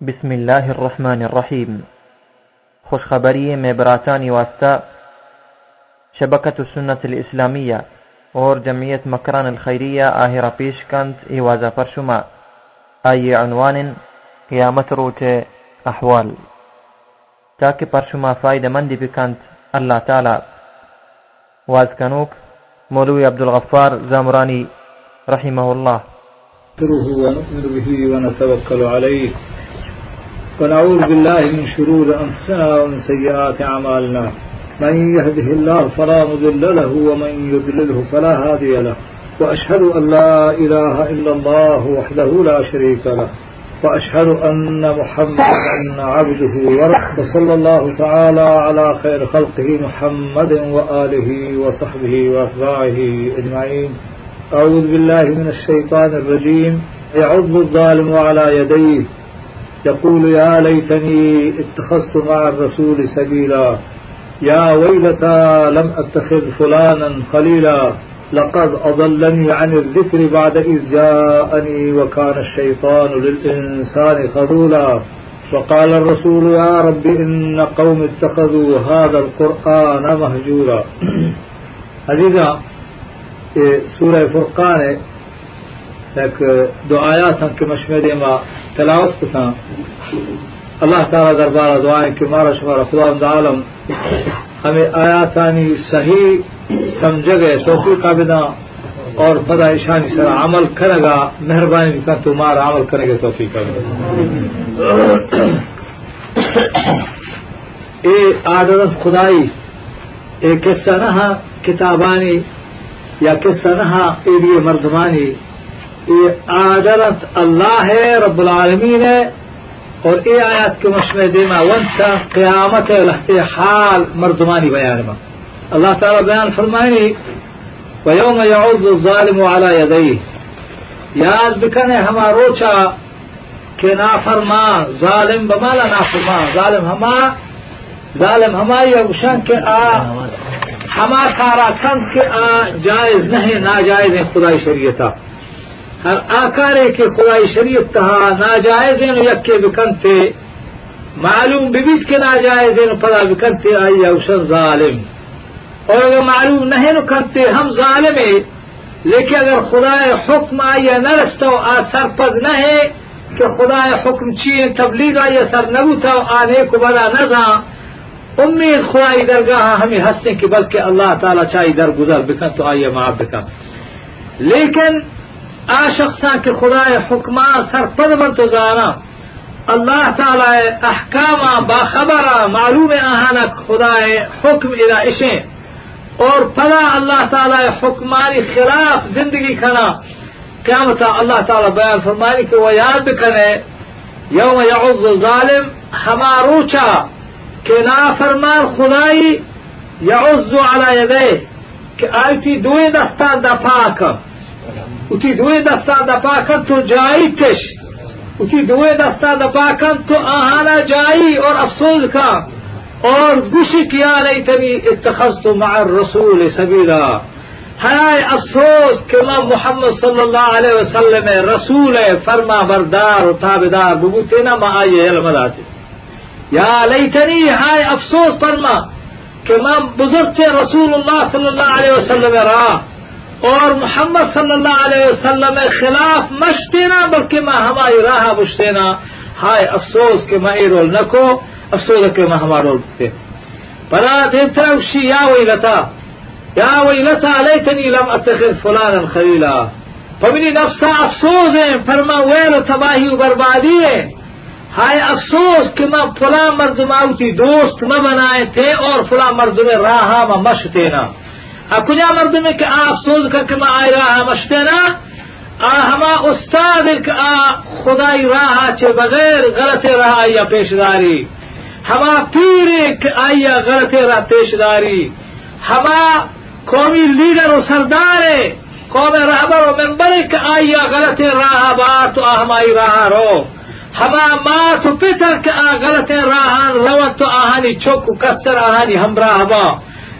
بسم الله الرحمن الرحيم خوش خبرية مبراتاني واستا شبكة السنة الإسلامية اور جمعية مكران الخيرية آهرة بيش كانت إيوازا فرشما أي عنوان قيامة روت أحوال تاكي فرشما فايدة مندي بكانت الله تعالى وازكنوك مولوي عبد الغفار زامراني رحمه الله نؤمن به ونتوكل عليه ونعوذ بالله من شرور أنفسنا ومن سيئات أعمالنا. من يهده الله فلا مضل له ومن يضلله فلا هادي له. وأشهد أن لا إله إلا الله وحده لا شريك له. وأشهد أن محمدا عبده ورسوله. صلى الله تعالى على خير خلقه محمد وآله وصحبه وأتباعه أجمعين. أعوذ بالله من الشيطان الرجيم. يعض الظالم على يديه. يقول يا ليتني اتخذت مع الرسول سبيلا. يا ويلتى لم أتخذ فلانا خليلا. لقد أضلني عن الذكر بعد إذ جاءني وكان الشيطان للإنسان خذولا. وقال الرسول يا رب إن قوم اتخذوا هذا القرآن مهجورا عزيزا سورة فرقان ایک دو آیات ہم کے مشورے تلاوت تھا اللہ تعالیٰ دربارہ دعائیں کہ مارا شمارا خدا عالم، ہمیں آیاتانی صحیح سمجھ گئے توفیق کا بنا اور پدا ایشانی سر عمل کرے گا، مہربانی کا تمہارا عمل کرے گا توفیق اے عادت خدائی، اے کس طرح ہاں کتابانی یا کس طرح ہاں، اے لیے مردمانی یہ عادلت اللہ ہے، رب العالمین ہے۔ اور اے آیات کے مشمع دیما ونسا قیامت لہتے حال مردمانی بیان ما اللہ تعالی بیان فرمائنی ویوم یعوذ الظالم علی یدئی یاد بکنے ہما روچا کہ نافرما، ظالم بمالا نافرما۔ ظالم ہما ظالم ہما یا گشان کے آ، ہما کارا کند کے آ، جائز نہیں، ناجائز ہے خدای شریعتا۔ ہر آکارے کے خدائی شریف کہا ناجائز یکے بکنتے معلوم ببیت کے ناجائز پدا بکنتے آئی اوشن ظالم۔ اور اگر معلوم نہیں نو ہم ظالم لیکن اگر خدا حکم آئی نہ رستو آ سر پد نہ ہے کہ خدا حکم چیئے، تبلیغ آئی سر نبوتا آنے کو بدا نہ جا، امید خدائی درگاہ ہمیں ہنستے کہ بلکہ اللہ تعالیٰ چاہیے در گزر بکن تو آئیے معاف بکن لیکن آ شخصان که خدای سر سرپد من تو زانا. الله تعالی احکام با خبر معلوم آهانک خدای حکم ارائشه اور پدا اللہ تعالی حکمانی خلاف زندگی کنا. قیامت اللہ تعالی بیان فرمانی کہ وہ یاد کنے یوم یعز ظالم ہماروچا کہ نا فرمان خدائی یعز علی یدے کہ آیتی دوی دستان دا پاک. U ti duhet da sta da bakan to jayi tesh. U ti duhet da sta da bakan to ahana jayi aur afsoz ka. Aur gushi kiya laytani ittakhaztu ma'a ar-rasul sabila. ہائے افسوس کہ ماں محمد صلی اللہ علیہ وسلم رسول فرما بردار و تابدار ببوتے نہ ماں آئیے المداتے یا لیتنی ہائے افسوس فرما کہ ماں بزرگ سے رسول اللہ صلی اللہ علیہ وسلم راہ اور محمد صلی اللہ علیہ وسلم خلاف مشتینا بلکہ میں ہماری راہ مشتینا ہائے، افسوس کہ میں رول نہ کو، افسوس کہ میں ہمارا رول دے۔ بلا دیتا اسی یا وہی لتا یا وہی لتا لیتنی لم اتخذ فلانا خلیلا۔ فمنی نفسا، افسوس ہے، فرما ویل تباہی و بربادی ہے۔ ہائے، افسوس کہ میں فلاں مرد ماؤتی دوست نہ بنائے تھے اور فلاں مرد میں راہ میں مشتینا کجا مرد میں کہ آپ سوز کر کے میں آئی راہ مشتے نا آ ہما استاد آ خدائی راہ چے بغیر غلط راہ یا پیشداری ہما پیر آئیا غلط راہ پیشداری ہما قومی لیڈر و سردار قوم رہبر و ممبر کہ آئیا غلط راہ بار تو آ ہماری راہ رو ہما ماں تو پتر کہ آ غلط راہ رو تو آہانی چوک کستر آہانی ہمراہ با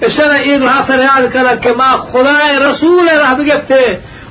shalay id waxaa sareyaan kara kamaa khudaae rasuule rahmagabtee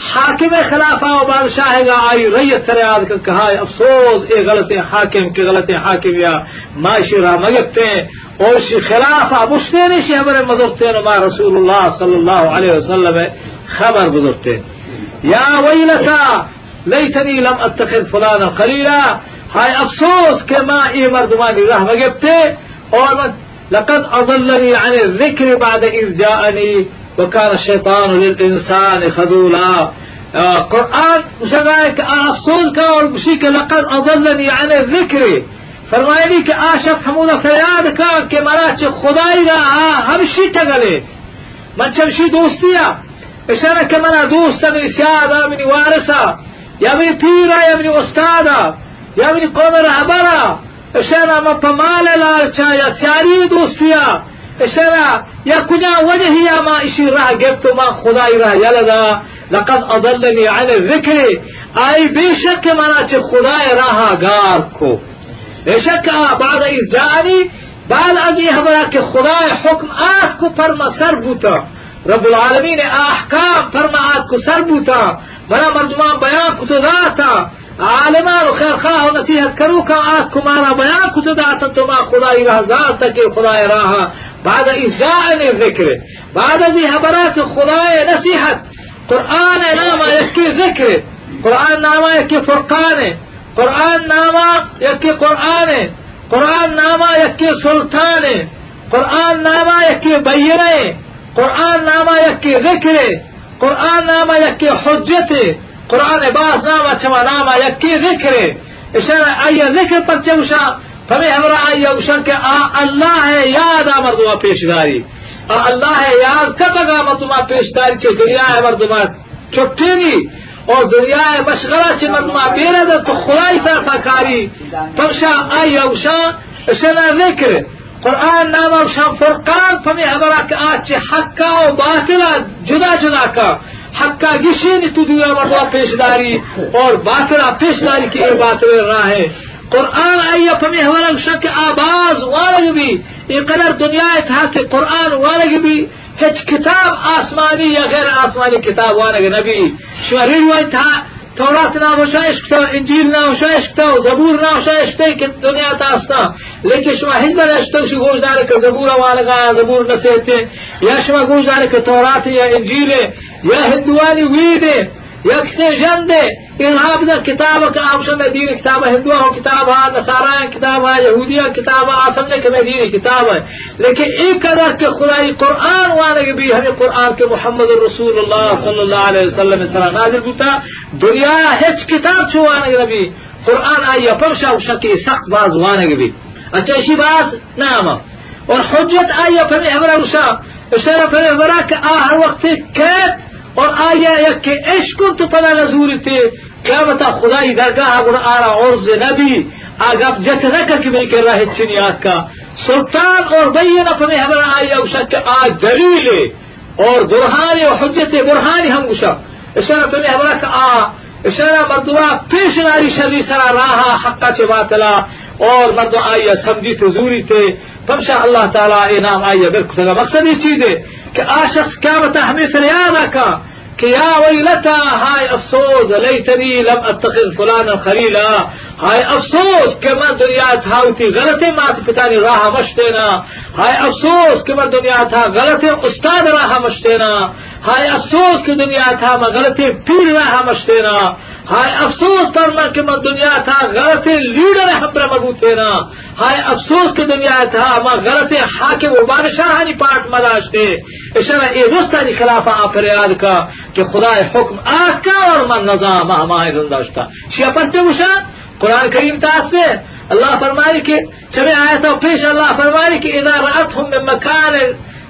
نے حاکم خلافہ و بادشاہ گا آئی ریت سر یاد أفسوس اے غلط حاکم کے غلط حاکم یا معاشی راہ مگتے ہیں اور شی خلافہ مشتے نے شی ہمارے مذہبتے رسول اللہ صلی اللہ علیہ وسلم خبر گزرتے یا ویلتا لیتنی لم أتخذ فلانا قلیلا ہائے أفسوس کہ ما ای مردمانی راہ مگتے اور لقد اضلنی عن الذکر بعد إذ جاءنی وكان الشيطان للإنسان خذولا. آه، قرآن شغالك أفصول كاول بشيك لقد أضلني عن الذكر. فرمائے دی کہ آ شخص ہمونا فریاد کر کہ مرا چھ خدای من چھ شی دوستیا اشارہ کہ منا من سیادہ من وارثہ يا من پیرا يا من أستادا. يا من قوم رہبرا إشانا ما پمال لار يا سياري دوستيا. اشارة يا كنا وجهي ما إشي راح جبت ما خداي راح يلدا. لقد أضلني عن الذكر. أي بشك منا خداي راح غاركو. بشك بعد إذ جاءني بعد أجي همرا خداي حكم آسكو فرما سر بوتا رب العالمین احکام فرما کو سر بوتا بنا مردمان بیان کو تو داتا عالمان و خیر خواہ و نصیحت کرو کا آت کو مارا بیان کو تو داتا تو ما خدای راہ ذات تک خدای راہ بعد إفزاء الذكر بعد ذي هبرات خدايا نصيحة قرآن نام يكي ذكر قرآن نام يكي فرقان قرآن نام يكي قرآن قرآن نام يكي سلطان قرآن نام يكي بينه قرآن نام يكي ذكر قرآن نام يكي حجته قرآن باس نام چما نام يكي ذكر إشارة أي ذكر پر فمی ہمرا آیا اوشن کہ آ، اللہ ہے، یاد آ، مردمہ پیشداری۔ آ، اللہ ہے، یاد کب اگا مردمہ پیشداری چھے؟ دنیا ہے مردمہ چھٹی نہیں اور دنیا ہے مشغلہ چھے مردمہ۔ بیرہ در تو خدای طرفا کاری۔ فمشا آیا اوشا اشارہ ذکر۔ قرآن نام اور شام فرقان فمی ہمارا کہ آج حقا و باطلا جدا جدا کا۔ حقا گشی نے تو دنیا مردہ پیشداری۔ اور باطلا پیشداری کی یہ باطل راہ ہے۔ قرآن آیا په محور کې آواز والګي اقرار دنیا ته کې قرآن والګي هیڅ کتاب آسمانی یا غیر آسمانی کتاب والګي نبی۔ شوری وای تا تورات نامشایش کتا انجیل نامشایش کتا و زبور نامشایش کتا که دنیا تاستا لیکن شما هند برشتن شو گوش داره که زبور والغا زبور نسیتی یا شما گوش داره که تورات یا انجیل یا هندوانی ویده ہندوانی وید یکسے جند ارهاب دا کتاب کا آپشن میں دین کتاب ہندو ہو کتاب ہے نصارا کتاب ہے یہودیہ کتاب ہے سمجھے کہ میں دین کتاب ہے لیکن ایک قدر کے خدائی قرآن وانے کے بھی ہمیں قرآن کے محمد رسول اللہ صلی اللہ علیہ وسلم سلام. نازل ہوتا دنیا ہچ کتاب چھوانے کے بھی قرآن آئی پرشا شکی سخت باز وانے کے بھی اچھا اسی باز؟ نام اور حجت آئی پر ہمرا اشارہ پر ہمرا کہ اور آیا یک کہ عشق تو پدا نزوری تھے کیا بتا خدای درگاہ اگر آرا عرض نبی آگا جت نہ کر کے میں کر رہا ہے چنیات کا سلطان اور بینا پنے ہمارا آیا اوشا کہ آج دلیل اور برہانی اور حجت برہانی ہم اوشا اشارہ پنے ہمارا کہ آ، اشارہ مردوا پیش ناری شری سرا راہا حقا چے باطلا اور مرد آیا سمجھی تو زوری تھے فمشا اللہ تعالیٰ انعام آئیے بالکل مقصد یہ چیز ہے كآ شخص كان تحميس رياضك يا ويلتا هاي افسوس ليتني لم أتخذ فلانا خليلا. هاي افسوس كما دنيا هاوتي غلطي ما تفتاني راها مشتنا. هاي افسوس كما دنيا تها غلطي استاد راها مشتنا. هاي افسوس كدنيا تها ما غلطي پیر راها مشتنا. ہائے افسوس پر میں کہ میں دنیا تھا غلط لیڈر ہم پر مبو تھینا ہائے افسوس کی دنیا تھا میں غلط حاکم و بادشاہانی پاٹ مداش تھے۔ اشارہ اے رستانی خلاف آپ یاد کا کہ خدا حکم آہ کا اور من نظام ہمائے زنداشتا شیعہ پرچے مشان قرآن کریم تاس سے اللہ فرمائے کہ چمے آیا تھا پیش اللہ فرمائے کہ اذا رأتهم من مکان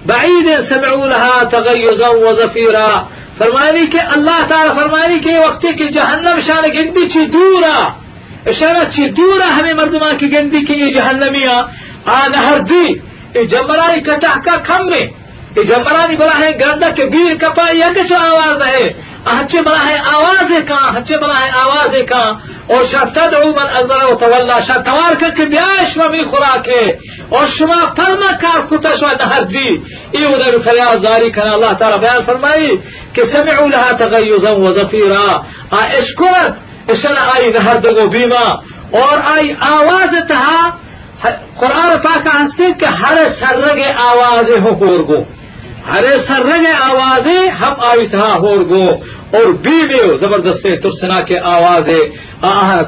بعید سمعوا لها تغيزا وزفيرا. زفیرا فرمانی که الله تعالی فرمانی که وقتی جهنم شان گندی چی دورا. إشارة چی دورا همه مردمان که گندی که این جهنمی ها آن هردی این جمرانی کتح کا کم میں یہ جمرانی بڑا ہے گردہ آواز ہے. ہچے بلا ہے آواز کا ہچے بلا ہے آواز کا۔ اور شاہ تدعو من ادبر و تولا شاہ توار کر کے بیاش می خوراک ہے اور شما فرما کار کتا شما نہر دی۔ ای ادھر فریاد زاری کنا اللہ تعالی بیان فرمائی کہ سمعوا لها تغیزا و زفیرا آ اشکرت اشن آئی نہر دگو بیما۔ اور آئی آواز تہا، قرآن پاک ہستے کہ ہر سرگ آواز ہو گو ہر سرگ آوازیں ہم آئی ہاں ہور گو۔ اور بیوی زبردست ترسنا کے آواز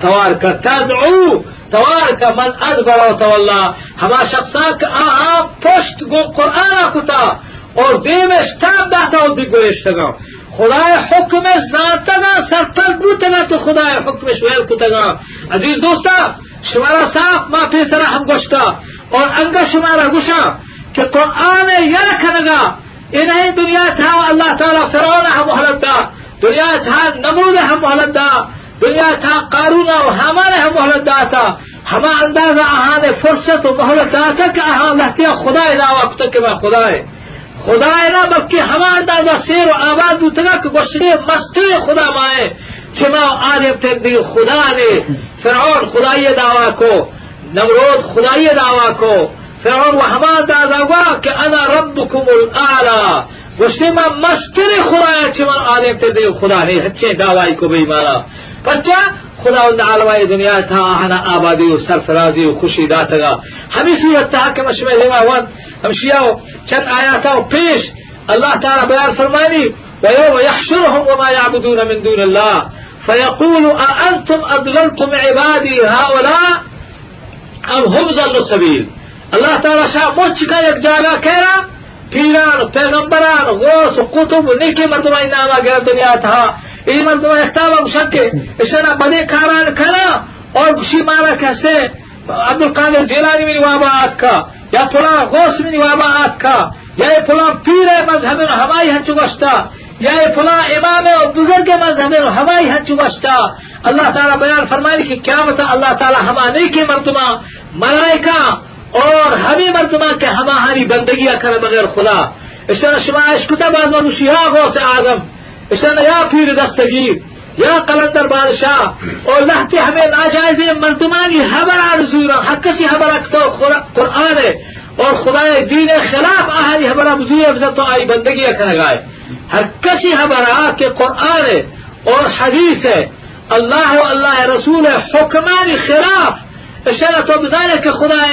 توار کا تدعو، توار کا من اد بڑا تولا۔ ہما شخصا کا آہا، پشت گو قرآن کتا۔ اور دے میں اشتاب داتا ہو دی گوشتگا خدا حکم ذاتنا سرتر بوتنا تو خدا حکم شویل کتگا عزیز دوستا، شمارا صاف ما پیسرا ہم گوشتا۔ اور انگا شمارا گوشا، کہ قرآن یا کنگا انہیں دنیا تھا، اللہ تعالیٰ فرعون ہم محلت دا دنیا تھا، نمود ہم محلت دا دنیا تھا، قارون و حمان ہم محلت دا تھا. ہما اندازہ آہان فرصت و محلت دا تھا کہ آہان لہتیا خدا دعویٰ کتا کہ میں خدا ہے. خدا نہ بلکہ ہما اندازہ سیر و آباد بوتگا کہ گوشتے مستی خدا مائے چما آدم تندی خدا نے، فرعون خدای دعویٰ کو، نمرود خدای دعویٰ کو فرعون وحمان داداوا که أنا ربکم الاعلا گوشتی من مستر خدایا چه من عالم تده خدا نی هچه دعوایی کو بیمانا پچه خداوند عالمای دنیا تا هنا آبادي و سرفرازی و خوشي داتگا. همین صورت تا که وان. لیوان همشیاو چند آیاتا و پیش الله تعالى بيان فرماني ويوم يحشرهم وما يعبدون من دون الله. فيقول أأنتم أضللتم عبادي هؤلاء أم هم ضلوا السبيل؟ الله تعالى شاء موچ کا یک جاگا کہنا پیران، پیغمبران، غوث، قطب، نیکی مردمہ انامہ گر دنیا تھا۔ این مردمہ اختاب مشکے اشنا بدے کاران کنا اور گشی مارا کیسے؟ عبدالقادر جیلانی میں نوابا آت کا، یا پلا غوث میں نوابا آت کا، یا پلا پیر مذہب ہمائی ہن چگشتا یا پلا امام اور بزرگ مذہب ہمائی ہن چگشتا اللہ تعالیٰ بیان فرمائے کہ کیا متا اللہ تعالیٰ ہما نیکی مردمہ، ملائکہ اور ہمیں مردمہ کے ہما ہری بندگیاں کرے بغیر خدا۔ اس طرح شما اشکتا بعض منوشی یا غوث آدم اس طرح یا پیر دستگیر، یا قلندر بادشاہ۔ اور لہتے ہمیں ناجائز مردمانی حبر آرزورا ہر کسی حبر اکتو قرآن ہے۔ اور خدا دین خلاف آہری حبر ابزور افضل تو آئی بندگی کرنے گائے۔ ہر کسی حبر آ کے قرآن ہے اور حدیث ہے۔ اللہ و اللہ رسول حکمانی خلاف اشارہ تو بظاہر کہ خدا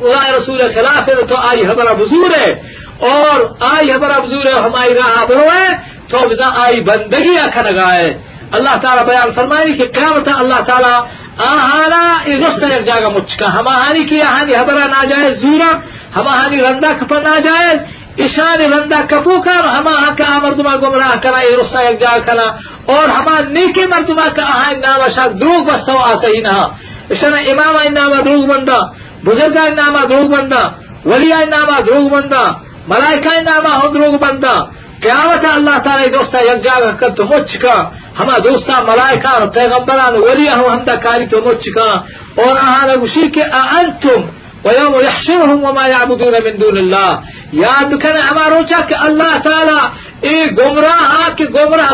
خدا رسول خلاف ہے، تو آئی حبر بزور ہے۔ اور آئی حبر بزور ہے، ہماری راہ برو ہے، تو بزا آئی بندگی اکھن گائے اللہ تعالیٰ بیان فرمائی کہ قیامت اللہ تعالیٰ آہانا ازست ایک جاگا مچکا ہماری کی آہانی حبرہ ناجائز زورا ہماری رندہ کپا ناجائز اشان رندہ کپو کر ہما کا مردمہ گمراہ کرا یہ رسا ایک جاگ کرا۔ اور ہما نیکی مردمہ کا آہان نام شاک دروگ بستو آسہی نہا اشان امام نامہ دروگ بندہ بزرگا نامہ دروگ بندہ ولی نامہ دروگ بندہ ملائکہ نامہ ہو دروگ بندہ قیامت اللہ تعالی دوستا یک جاگا کر تو مچ کا ہما دوستا ملائکان پیغمبران ولی ہم ہمدا کاری تو مچ کا اور آہانا گوشی کہ انتم ويوم يحشرهم وما يعبدون من دون الله یاد کنے ہمارو چا کہ اللہ تعالی اے گمراہ کہ گمراہ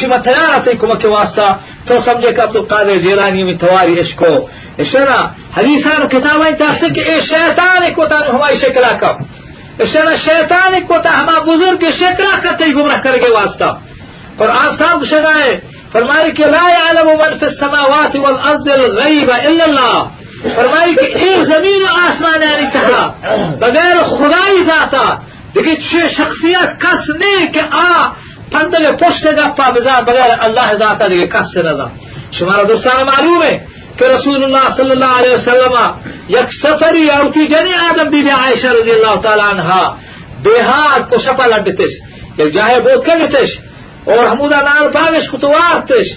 شما تیار آتے کمک واسطہ، تو سمجھے کہ عبدالقادر جیلانی میں تواری عشقو اشنا حدیثان کتابیں تحصیل کہ اے شیطان کو تا ہماری شکلہ کب اشنا شیطان کو تا ہما بزرگ شکلہ کرتے گمراہ کر کے واسطہ۔ قرآن صاحب شرائے فرمائی کہ لا يعلم من في السماوات والارض الغیب الا اللہ۔ فرمائی کہ ایک زمین و آسمان یعنی تھا بغیر خدائی ذاتا دیکھیں، چھ شخصیت کس نہیں کہ آ پندل پشت گا پا بغیر اللہ ذاتا دیکھیں کس سے نظر شمارا دوستان معلوم ہے کہ رسول اللہ صلی اللہ علیہ وسلم یک سفری اور کی جنی آدم بی بی عائشہ رضی اللہ تعالی عنہ بےحاد کو شپا لڈتش یک جاہے بوت کے کگتش اور حمودہ نال پاگش کتوارتش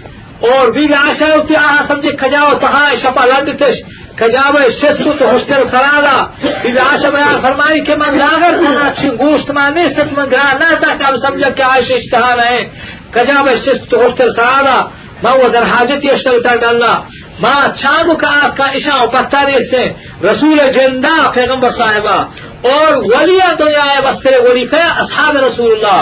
اور بی بھی آشا ہوتی آہا سمجھے کھجاو تہاں شپا لڈتش کجاب شستو تو ہسٹل کرادا بھی آشا بیان فرمائی کہ من لاغر کنا چھ گوشت ما نیست من گرا نہ تا کہ سمجھا کہ عائشہ اشتہان ہے۔ کجاب شست تو ہسٹل کرادا ما وہ در حاجت یشتل تا ڈالنا ما چاندو کا آس کا اشاء و پتاری سے رسول جندہ پیغمبر صاحبہ اور ولی دنیا بستر ولی کیا اصحاب رسول اللہ۔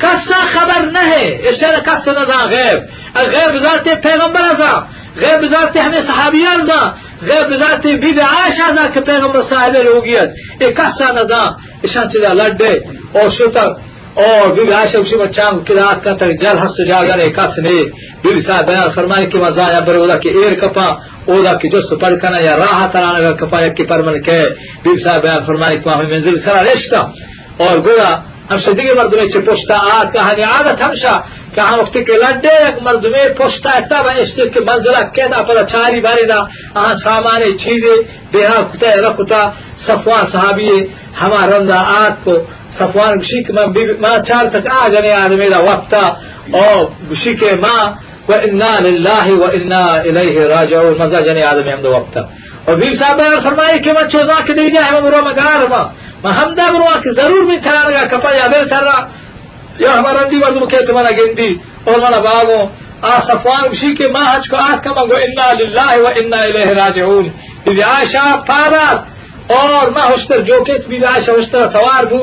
کسا خبر نہ ہے اس طرح کس نہ غیب غیب ذات پیغمبر ازا غیب ذات ہمیں صحابیہ ازا غیب ذات بی بی عائشہ ازا کہ پیغمبر صاحب روگیت یہ کسا نہ اشان چیزا لڈے اور شتا اور بی بی عائشہ اسی بچان قرات کا تک جل ہس جا گئے کس نے بی بی صاحب بیان فرمائے کہ مزا یا برودا کہ ایر کپا اودا کی جست پڑ کنا یا راہ ترانا کا کپا یک کی پرمن کے بی بی صاحب بیان فرمائے کہ ہمیں منزل سرا رشتہ اور گویا همشه دیگه مردمه چه پشت آد که هنی عادت همشه که هم وقتی که لده یک مردمه پشت اکتا با اشتی که منزله کتا پر چاری باری دا آن سامان چیزی بیها کتا رکتا صفوان صحابی ہما رندا آد کو صفوان گشی که ما چار تک آجنے آدمی دا وقتا او گشی که ما و انا لله و انا الیه راجعون مزا جنے آدمی ہم دا وقتا اور بیر صاحب فرمائے کہ من چوزا کے دیجا ہے مرو مگار ما ہمدہ بروا کہ ضرور بھی تھرا لگا کپا یا بیر تھرا یا ہمارا دی مردم کہ تمہارا گندی اور مانا باغو آ صفوان بشی کے ماں حج کو آٹھ کما گو انا للہ و انا الیہ راجعون بی عائشہ پارات اور ما ہوشتر جو کہ بی عائشہ ہوشتر سوار بو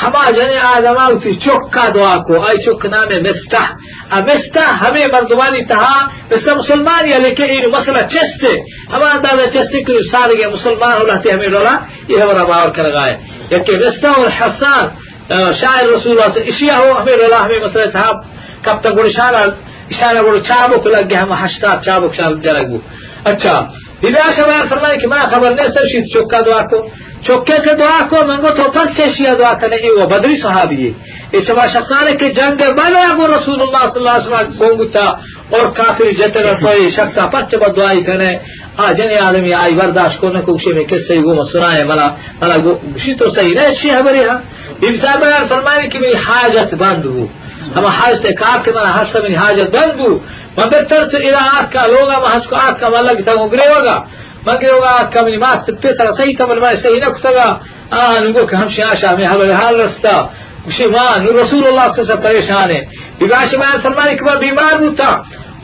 ہما جنے آدما اسی چکا دعا کو آئی چک نام مستح. مستح ہمیں مردمانی تہا مثل مسلمان یا لیکن این مسئلہ چستے. ہما اندازہ چستے کہ سارے گئے مسلمان ہو رہتے ہمیں رولا یہ ہمارا باور کر گئے. یکی مستح اور حسان شاعر رسول اللہ سے اشیاء ہو ہمیں رولا ہمیں مسئلہ تھا کب تک گوڑی شانا اشارہ گوڑی چابک لگ گیا ہم ہشتات چابک شان جلگ اچھا دیدہ شبان فرمائے کہ میں خبر نہیں سر چکا دعا کو. چکے کے دعا کو منگو تو پس سے شیعہ دعا کرنے یہ وہ بدری صحابی ہے اس شبا شخصانے کے جنگ بلے ابو رسول اللہ صلی اللہ علیہ وسلم گونگتا اور کافر جتے رہتا ہے شخصا پچ با دعائی کرنے آ جنی آدمی آئی برداشت کو نکو کشی میں کس سے گو مسنائے ملا ملا گوشی تو صحیح نہیں شیعہ بری ہاں ابن صاحب بیان فرمائے کہ میری حاجت بند ہو ہم حاجت کاف کے منا حاجت میری حاجت بند ہو مگر تر تو الہ آت کا لوگا محج کو آت کا مالا کی تنگو magawaka mimaatisarasaytam almasainaktaga nugoka hamshiashaami habalhalasta man rasulullah sasa pareshane bibashi man salmanik ba bimar buta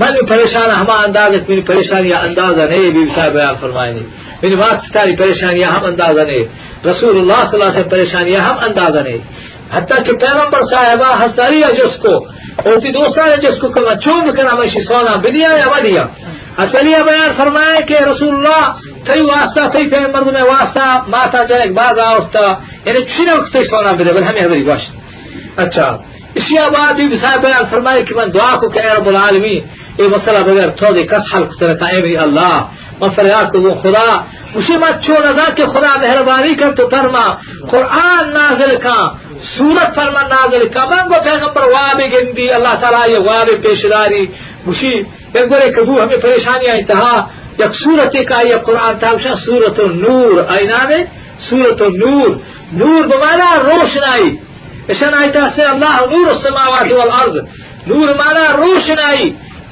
دست در کتا کہ ہے پریشان ہما اندازت میری پریشانی اندازہ نہیں بی صاحب بیان فرمائے نہیں۔ میری بات تاری پریشانی ہم اندازہ نہیں رسول اللہ صلی اللہ علیہ وسلم پریشانی ہم اندازہ نہیں حتیٰ کہ پیغمبر صاحبہ ہستاری ہے جس کو، اور تی دوسرا جس کو کما چوب کرنا ہمیشی سونا بدیا یا ودیا۔ اصلیہ بیان فرمائے کہ رسول اللہ تی واسطہ تی پیغمبر میں واسطہ، ماتا جنک باز آفتا یعنی کسی نے وقت سونا بدے بل ہمیں حبری گوشت اچھا اسی بعد بھی صاحب بیان فرمائے کہ من دعا کو کہ اے رب العالمین یہ مسئلہ بغیر تو دے کس حل کتر کا اے میری اللہ من فریاد کو خدا اسی مت چھو نظا کہ خدا مہربانی کر تو فرما قرآن نازل کا سورت فرما نازل کا منگو پیغمبر واب گندی اللہ تعالیٰ یہ واب پیشداری مشی پیغمبر کبو ہمیں پریشانی انتہا یک سورت کا یہ قرآن تھا سورت النور آئی نام سورت النور نور بمانا روشنائی اشن آئی سے اللہ نور السماوات والارض نور مانا روشنائی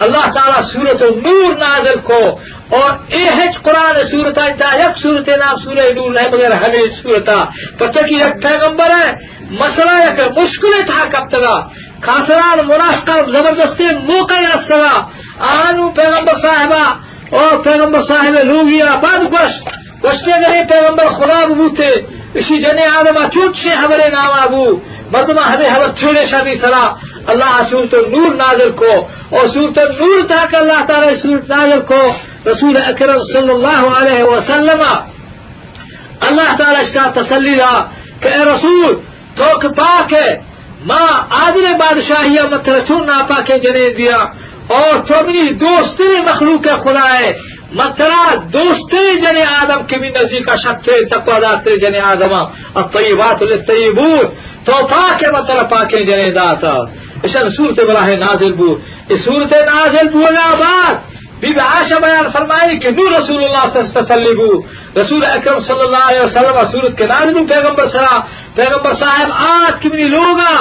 اللہ تعالیٰ سورت نور نازل کو اور اے ہج قرآن سورت آئیتا یک سورت نام سورہ نور نہیں، مگر ہمیں سورتا پتہ کی یک پیغمبر ہے، مسئلہ یک مشکل تھا کب تک۔ کافران منافقہ زبردستی موقع رسلا آنو پیغمبر صاحبہ اور پیغمبر صاحب لوگیا بعد گوشت گوشتے گئے پیغمبر خدا بوتے۔ اسی جنے آدم چوٹ سے ہمارے نام ابو مردمہ ہمیں حضرت چھوڑے شادی سرا اللہ سورت نور نازل کو، اور سورت نور تھا کہ اللہ تعالی سورت نازل کو رسول اکرم صلی اللہ علیہ وسلم، اللہ تعالی اس کا تسلی رہا کہ اے رسول تو کہ پاک ہے، ماں عادل بادشاہیہ مطلب چون ناپاک جنے دیا، اور تو میری دوستی مخلوق خدا ہے۔ مترا دوستی جن آدم کے بھی نزدیک کا شک تقوا دار جن آدم الطیبات للطیبون تو پاک مطلب پاک جن داتا اشن صورت براہ نازل بو۔ اس صورت نازل بو نا بعد بی بی عائشہ بیان فرمائی کہ نور رسول اللہ صلی اللہ علیہ وسلم رسول اکرم صلی اللہ علیہ وسلم صورت کے نازل پیغمبر صلی پیغمبر صاحب، آج کی لوگا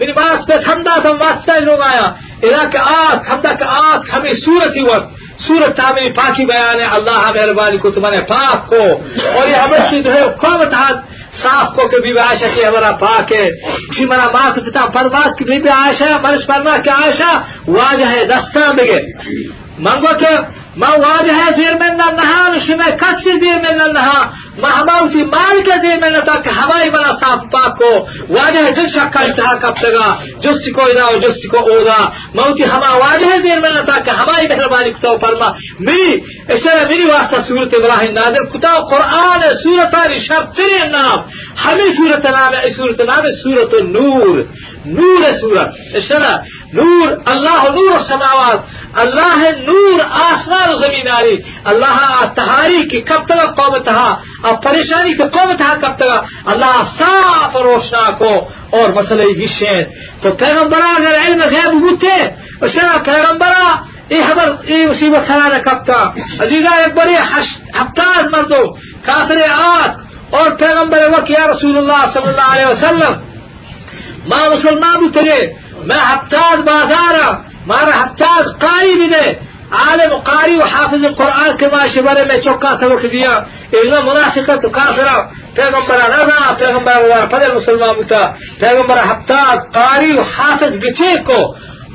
میری بات پہ خمدہ تم واسطہ لوگ آیا۔ اذا کہ آج خمدہ کہ آج ہمیں صورت ہی وقت۔ سورت تعمیر پاکی بیان ہے، اللہ مہربانی کو تمہارے پاک کو۔ اور یہ ہمیں چیز ہے قوم تھا صاف کو کہ بی بی عائشہ کی ہمارا پاک ہے۔ کسی مرا مات پتا فرماس کی بی بی عائشہ مرش فرما کہ عائشہ واجہ ہے، دستان بگے منگو کہ ما واجه زیر من النها شما کسی زیر من النها ما هماوتی مال کے زیر من تا کہ ہمائی بنا صاف پاک کو واجه جن شکا انتہا کب تگا جستی کو ادا و جستی کو اودا موتی ہما واجه زیر من تا کہ ہمائی مہربانی کتاو فرما۔ میری اشارہ میری واسطہ سورت ابراہیم نازل کتاو قرآن سورت آری شب تری نام، ہمیں سورت نام ہے سورت نام ہے سورت نور نور سورت۔ اشارہ نور، اللہ نور السماوات۔ اللہ نور، آسمان و زمین آری۔ اللہ تہاری کی کب تک قوم تھا اور پریشانی کی قوم تھا کب تک؟ اللہ صاف روشنا کو اور مسئلہ گشین تو پیغمبرا اگر علم غیب ہوتے اشارہ پیغمبرا ای خبر ای مصیبت خلانا کب تھا عزیزہ ایک بڑی ہفتاد مردو کافر آت اور پیغمبر وقت یا رسول اللہ صلی اللہ علیہ وسلم۔ ما مسلمان بترے میں ہفتاد بازارا مارا ہفتاد قاری بھی دے۔ caalim qaari xaafiz qur'aanka maashi bare meesho kaasaba kagiya illa munaafiqatu kaafira peegambara rada peegambara warfade musulmaamuta peegambara habtaa qaari xaafiz gicheko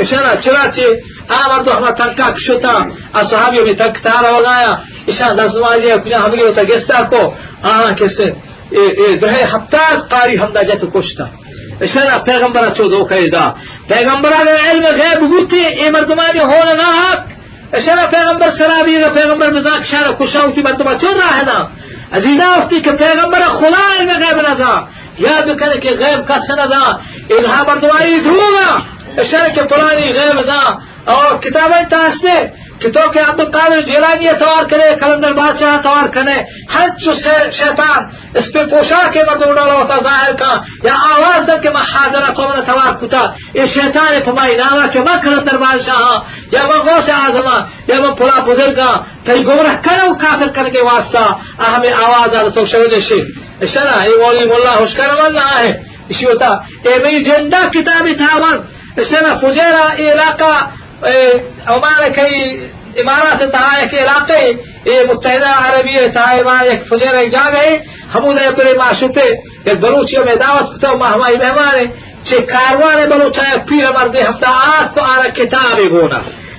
إشارة شراتي آه برضو أحمد تركاك شوتا أصحابي يومي تك تارا وغايا إشارة دازم آلية كنا حمي يوتا جستاكو آه كسن إيه إيه حبتات قاري حمد جاتو كشتا. إشارة پیغمبرا چو دو كيدا پیغمبرا علم غيب بوتي إيه مردماني هون ناك إشارة پیغمبر سرابي إيه پیغمبر مزاك شارة كشا وتي مردما چو راهنا عزيزا وقتي كپیغمبرا خلا علم غيب نزا. یاد بکنه که غیب کسنه دا اینها بردواری دروغه اشارہ کہ پرانی غیب نزا اور کتابیں تاستے کہ تو کہ عبد القادر جیلانی اتوار کرے، کلندر بادشاہ اتوار کرے ہر جو شیطان اس پہ پوشا کے مردوں ڈالا ہوتا ظاہر کا، یا آواز دے کہ میں حاضرہ تو میں توار کتا۔ یہ شیطان پمائی ناوا کہ میں کلندر بادشاہ ہاں، یا میں غوث اعظم ہاں، یا میں پورا بزرگا ہاں، کئی گمراہ کرو، کافر کر کے واسطہ۔ ہمیں آواز آ، تو شوجہ شی اشارہ یہ ولی مولا ہوشکر والا ہے اسی ہوتا، اے میری جنڈا کتابی تھا isna fujeera iraaqa maaragtay imaaraadka tahay iraqay e, iyo e, muttahidada carabiya tahay maaragtay fujeera jaagay hamuday e kulay maashute yak baluchiyo medawat kuta mahmai mehmane che karwane baluchaya pira mardi hafta aad ana kitabi guna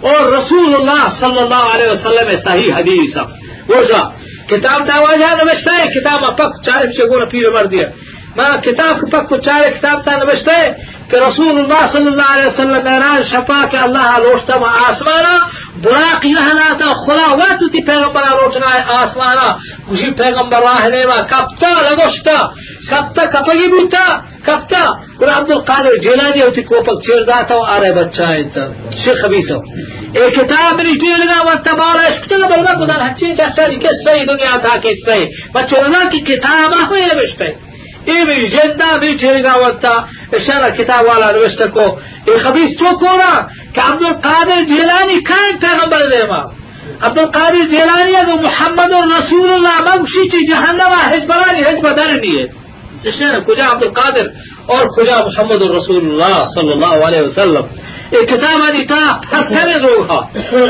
اور رسول اللہ صلی اللہ علیہ وسلم صحیح حدیث وزا کتاب داواجہ نوشتا ہے کتاب پک چار سے گونا پیر مر دیا۔ ماں، کتاب پک کو چارے، کتاب تا نوشتا ہے کہ رسول اللہ صلی اللہ علیہ وسلم میراج شفا کہ اللہ لوشتا ما آسمانا براق لہناتا خلا واتو تی پیغمبر روچنا آسمانا۔ کشی پیغمبر راہ نیما کبتا لگوشتا کبتا کپگی بوتا کبتا اور عبد القادر جیلانی ہوتی کوپک چیر داتا و آرے بچہ انتا شیخ خبیصو ایک کتاب نہیں ٹیلنا و تبارا اشکتا بلنا کدان ہچین کہتا ہے کہ صحیح دنیا تھا کہ صحیح۔ بچوں کی کتاب ہوئے بشتے۔ ایوی جندا بھی ٹھیرگا وتا اشارہ کتاب والا نوشته کو ای خبیث تو کورا کہ عبد القادر جیلانی کان پیغمبر دیما عبد القادر جیلانی اگو محمد رسول اللہ مگشی چی جہنم حزبرانی حزب درنی ہے اشارہ کجا عبد القادر اور کجا محمد رسول اللہ صلی اللہ علیہ وسلم یہ کتاب آنی تا پتھر روحا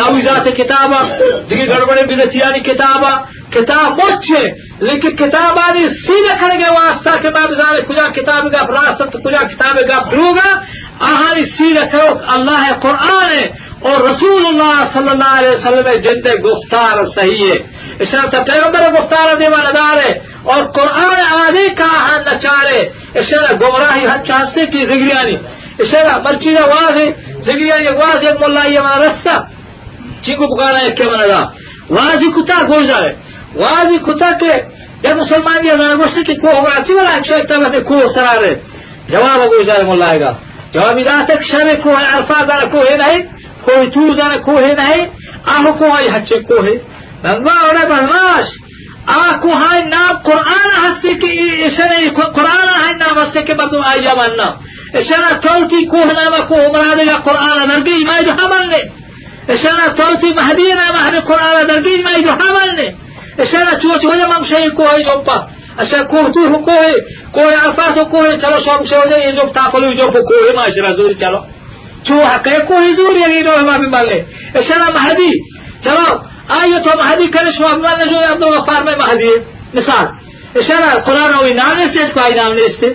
اوی ذات کتابا دیگر گڑبڑے بدتیانی کتابا کتاب مچھے لیکن کتاب آنی سیدھے کھڑے گئے واسطہ کہ میں بزانے کجا کتاب گا، راست کجا کتاب گا دروگا آہانی سیدھے کرو اللہ قرآن ہے اور رسول اللہ صلی اللہ علیہ وسلم جند گفتار صحیح ہے۔ اس طرح پیغمبر گفتار دیوان دار ہے اور قرآن آدھی کا ہن نچارے اس طرح گمراہی ہن چانستے کی زگریانی۔ اس طرح مرچی واضح زگریانی واضح ملا یہ مانا رستہ۔ چیکو بکانا ہے، کیا مانا واضح کتا گوشا ہے۔ waadii kutanke dee musulmaan iyadagu siki kuwa wacti walaad sheegtabane kuwa saraareed jawaabagu isaalmullaahiga jawaab idaa takshabe kuwa alfaadana kuhinahay kuwa tuudana kuhinahay ahu kuhay hachi kuhi nanma ore bahmaash aku hay naam qur'aan hastiki isana qur'aan hay naam hastiki badum ayamanna isana tawti kuhnama kuh maradiga qur'aan dargi maydu hamalne isana tawti mahdina mahdi qur'aan dargi maydu hamalne E sada čuo se ovdje mamše ko je izopa. A sa ko tu ko je, ko je afato ko je talo sam se ovdje izop tako li izop ko je maš razuri talo. Čuo haka je ko je izuri jer ino ima bimalle. E sada mahdi. Talo, ayo to mahdi kare smo bimalle žuje abdo gafar me mahdi. Misal. E sada Kur'an ovi nam neste koji nam neste.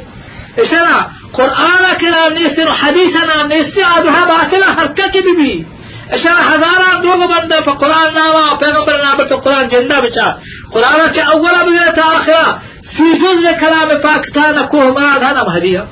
E sada Kur'ana ke nam neste no hadisa nam neste adruha batila hakka ke bibi. اشار هزاران دوگو بنده پا قرآن ناوا پیغمبر نابت قرآن جنده بچا۔ قرآن چه اولا بگیره تا آخرا سی جزء کلام پاکتان کوه مراد هنم هدیه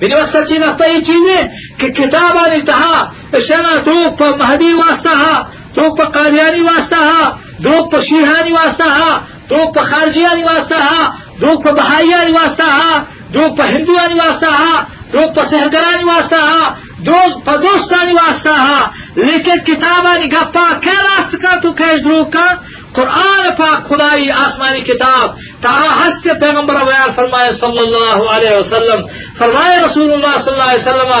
میری وقتا چی نقطه این چیزه که کتابان انتها اشنا دوگ پا مهدی واسطه ها دوگ پا قادیانی واسطه ها دوگ پا شیحانی واسطه ها دوگ پا خارجیانی واسطه ها دوگ پا بحاییانی واسطه ها دوگ پا هندوانی واسطه ها دوگ پا سهرگرانی واسطه ها دوست پا دوستانی واسطہ ہا لیکن کتابانی گپا کیا راست کا تو کیش دروک کا قرآن پاک خدائی آسمانی کتاب تہا ہست پیغمبر بیان فرمائے صلی اللہ علیہ وسلم۔ فرمائے رسول اللہ صلی اللہ علیہ وسلم،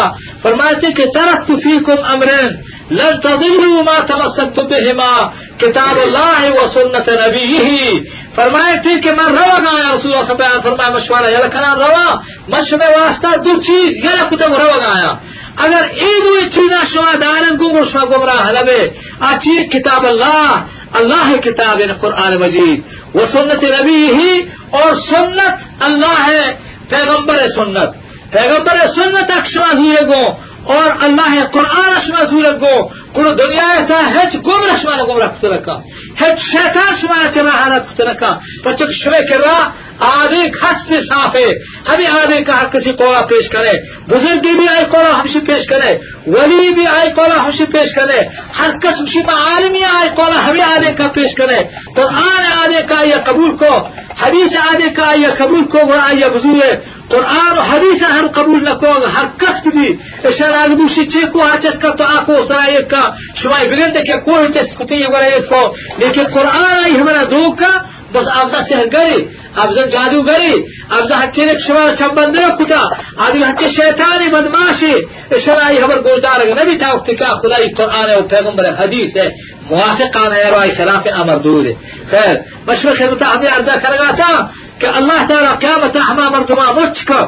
فرمائے کہ ترکت فیکم امرین، لن تضلوا ما تمسكتم بهما، کتاب اللہ و سنت نبیہ۔ فرمائے تھے کہ میں روا گایا رسول اللہ صلی اللہ علیہ مشورہ، یا لکھنا روا، مشورہ واسطہ دو چیز، یا کتب روا گایا اگر این دو چیزا شما دارن گم شما گمراہ لبے اچھی کتاب اللہ اللہ کتاب قرآن مجید. وہ سنت نبی ہی اور سنت اللہ ہے پیغمبر سنت. پیغمبر سنت اکشما ہی گو اور اللہ قرآن اشما سورت گو کڑو دنیا تا ہچ گم رشما گم رکھت رکھا۔ ہچ شیطان شما چلا حالت کت رکھا۔ پچک شوے کے را آدھے ہست صافے ہمیں آدھے کا کسی قولا پیش کرے بزرگی بھی آئے قولا ہمشی پیش کرے ولی بھی آئے قولا ہمشی پیش کرے ہر قسم شفا عالمی آئے قولا ہمیں آدھے کا پیش کرے قرآن آدھے کا یہ قبول کو، حدیث آدھے کا یہ قبول کو، وہ آئیے بزرگ qur'aano hadiisa har qabuulnakooga har kaskidii sharaagbushijee ku hajaskato akuusarayka ah, shumay bigadake kuhijaskutigwarayko niki qur'aanay hmana duuka bas abda sehr gari abda jaadu gari abda hachinek kuta adiga hachi shaitani badmashi sharai habar gurdar nabi ta uktika khudai qur'an aur paigambar hadis hai muwafiqan amar dude khair khidmata hame arda karagata تا وقت کا خدای قرآن و پیغمبر حدیث ہے موافقان ہے رائی خلاف امر دور ہے خیر مشرق خدمتا ہمیں عرضہ کرگا تھا کہ اللہ تعالیٰ قیامت ہما مردمہ مچ کا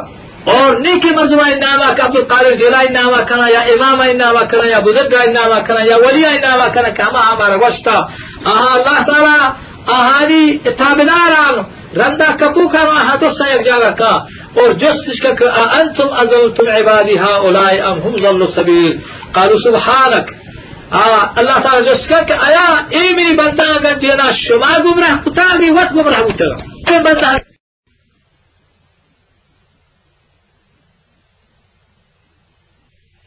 اور نیکی مردمہ انعامہ کا عبد القادر جیلا انعامہ کرنا یا امام انعامہ کرنا یا بزرگ انعامہ کرنا یا ولی انعامہ کرنا کہ ہما ہمارا وشتا آہا اللہ تعالیٰ آہاری تابداران رندہ کپو کا وہاں تو سیک جاگا کا اور جستش کا انتم ازلتم عبادی ہا اولائی ام ہم ظل سبیل قالوا سبحانک اللہ تعالی جس کا کہ آیا اے میری بندہ اگر جینا شما گمراہ کتا بھی وقت گمراہ ہوتا بندہ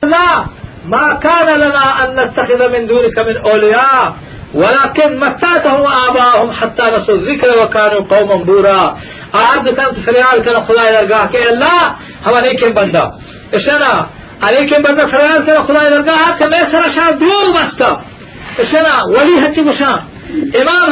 لا ما كان لنا أن نتخذ من دونك من أولياء ولكن متاتهم آباهم حتى نسوا الذكر وكانوا قوما بورا. آپ کن فریاد کرنا خدا درگاہ کہ اللہ ہم علیکم بندہ إشنا علیکم بندہ فریاد کرنا خدا درگاہ کہ میں سر شان دور بستا إشنا ولی ہچی گشان إمام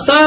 سر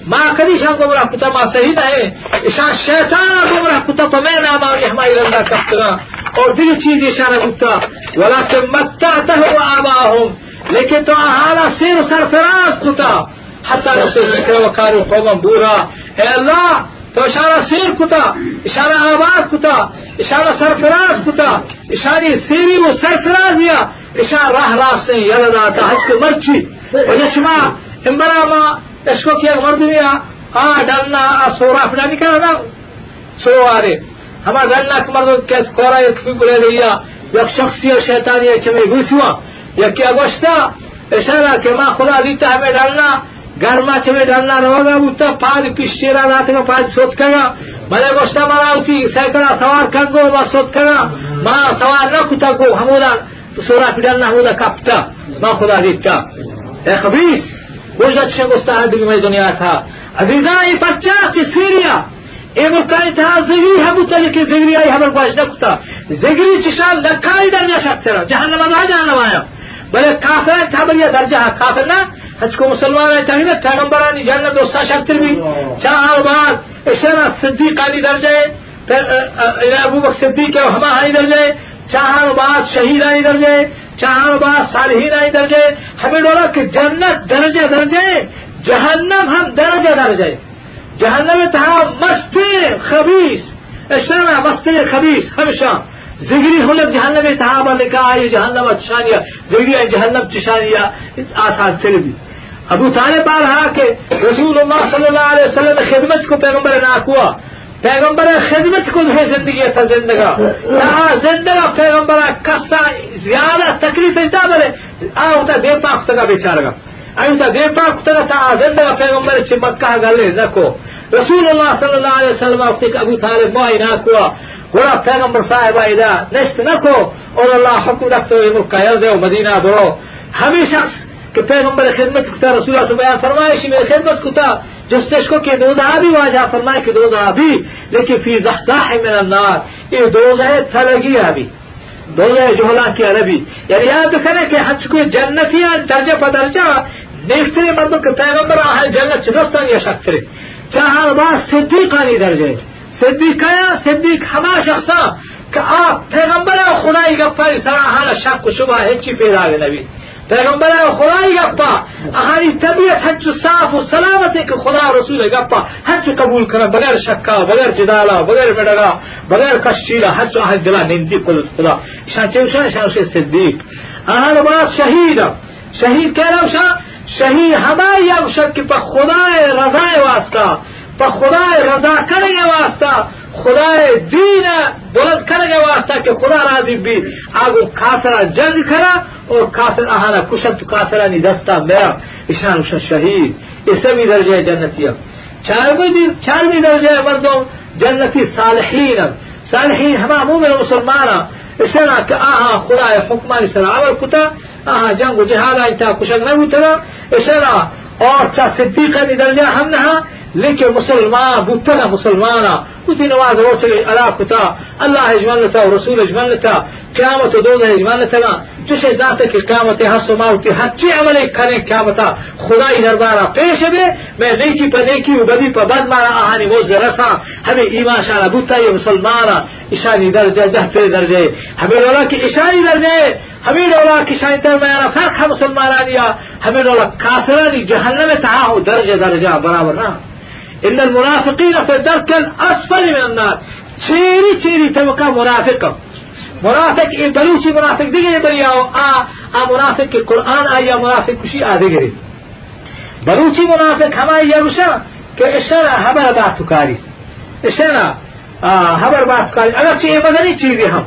اللہ ما کدی شان گمراہ کتا ما صحیح ہے اشان شیطان کو گمراہ کتا تو میں نام آگے ہماری رندہ کفتگا اور دیگر چیز اشانہ کتا۔ ولیکن متعتہ و آباہم لیکن تو احالا سیر سرفراز کتا۔ حتی نفسه ذکر وکاری قوما بورا۔ اے اللہ، تو اشارہ سیر کتا اشارہ آباد کتا اشارہ سرفراز کتا۔ اشاری سیری و سرفرازیا اشارہ راہ راست راستے یلدا تا حج کے مرچی۔ وجہ شما امبرا ما اشکو کیا مردمیا آ ڈالنا آ سورا پڑا نکلا نا سو آرے ہما ڈالنا مردوں کے کورا ایک بھی لے لیا یک شخصی اور شیطانی ہے چمے گوشوا یا کیا گوشتا اشارہ کہ ماں خدا دیتا ہمیں ڈالنا گھر ما چمے ڈالنا روگا بوتا پاد پشتیرا رات میں پاد سوت کرا بلے گوشتا مرا ہوتی سیکڑا سوار کر گو ما سوت کرا ماں سوار نہ کتا گو ہمودا سورا پی ڈالنا ہمودا کپتا ماں خدا دیتا اے خبیث وجد شيء مستعد بما دنیا تھا۔ عزیزان پچاس سیریا اے مکانی تھا زگری ہم تلک زگری آئی ہمر باش نکتا زگری چشان لکھائی درجہ شکترا جہنم آدھا جہنم آیا۔ بلے کافر تھا بلیا درجہ کافر نا حج کو مسلمان ہے چاہیے پیغمبرانی جنت دوستا شکتر بھی چاہ بعد اشارہ صدیق علی درجہ ابو بکر صدیق ہے ہما ہائی درجہ چاہاں بعد شہید آئی درجے چاہاں بعد صالحین آئی درجے، ہمیں ڈولا کہ جنت درجے درجے، جہنم ہم درجے درجے۔ جہنم تھا مستی خبیص اشرا مستی خبیص ہمیشہ۔ زگری حلت جہنم تھا لکھا یہ جہنم اچھانیہ زگری جہنم چشانیہ آسان سے بھی۔ ابو طالب بار رہا کہ رسول اللہ صلی اللہ علیہ وسلم خدمت کو پیغمبر نہ ہوا۔ پیغمبر خدمت کو ہے زندگی تھا زندگا یہاں زندگا پیغمبر کسا زیادہ تکلیف انتا بلے آؤ تا دے پاک تگا بیچارہ گا آئو تا دے پاک تگا تا زندگا پیغمبر چی مکہ گلے نکو رسول اللہ صلی اللہ علیہ وسلم وقت ابو طالب مائی ناکوا گوڑا پیغمبر صاحب آئیدا نشت نکو اور اللہ حکم رکھتے ہوئے مکہ یل دے و مدینہ برو ہمیں شخص کہ پیغمبر خدمت کتا، رسول اللہ بیان فرمائے میں خدمت کتا جس کو کہ دوزہ بھی واجہ فرمائے کہ دوزہ بھی، لیکن فی زحزاح من النار، یہ دوزہ تلگی ابھی۔ دوزہ جہلا کی عربی یعنی یاد کریں کہ حج کو جنتیاں، درجہ پر درجہ نیکتری مردوں کے پیغمبر آہل جنت چنستان یا شکتر چاہاں بعد صدیقانی درجہ صدیق آیا صدیق ہما شخصا کہ آپ پیغمبر خدای گفاری سراحانا شک و شبہ ہچی پیدا گئے نبی۔ پیغمبر خدای گپا؟ اہاری طبیعت حج صاف و سلامت ہے کہ خدا رسول گپا. حج قبول کرا بغیر شکا بغیر جدالا بغیر بڑگا بغیر کشیلا حج حج دلا نندی قدرت خدا. شان چوشا شان سے صدیق. اہل بات شہید شہید کہہ رہا شاہ شہید ہماری اب شک پا خدا رضا واسطہ پا خدا رضا کرے واسطہ خدای دین بلند کرده واسطه که خدا راضی بی. آگو کافر جنگ کرا اور کافر احانا کشن تو کافرانی دستا میرا. اشان اشان شهید. اسمی درجه جنتی هم چار چارمی درجه مردم جنتی صالحین هم صالحین همه مومن مسلمان هم اشنا که آها خدا حکمانی سر عمل کتا آها جنگ و جهاد انتا کشن نبوتنا اشنا آتا صدیقه صدیقانی درجه هم نها. لك مسلمان بطلع مسلمان وتين واحد وصل على كتا آه، الله جملتا ورسول جملتا كامة آه، دولة آه، جملتا تشي ذاتك كامة حصو ماوتي حتي عملي كاني كامة خداي دربارا. پیش بي ما نيكي پا نيكي وبدي پا بد مارا. آهاني موز رسا همي ايمان شعلا بطا يا مسلمان اشاني درجة ده پر درجة. همي لولا كي اشاني درجة. همي لولا كي شاني در ما يرا فرق مسلمان آنيا همي لولا كافران جهنم تعاو درجة درجة برابر نا ina almunaafiqiina fi darki asfali min annaar ceeri ceeri tabaka munaafiqa munaafiq in galuushii munaafiq digaya baryaawo a a munaafiqi qur'aan a ya munaafiq kushii aa digirin baluuchi munaafiq hamaa yarusha ke ishana habar baa tukaari ishana habar baa tukaari agarchi ee badani cheeri ham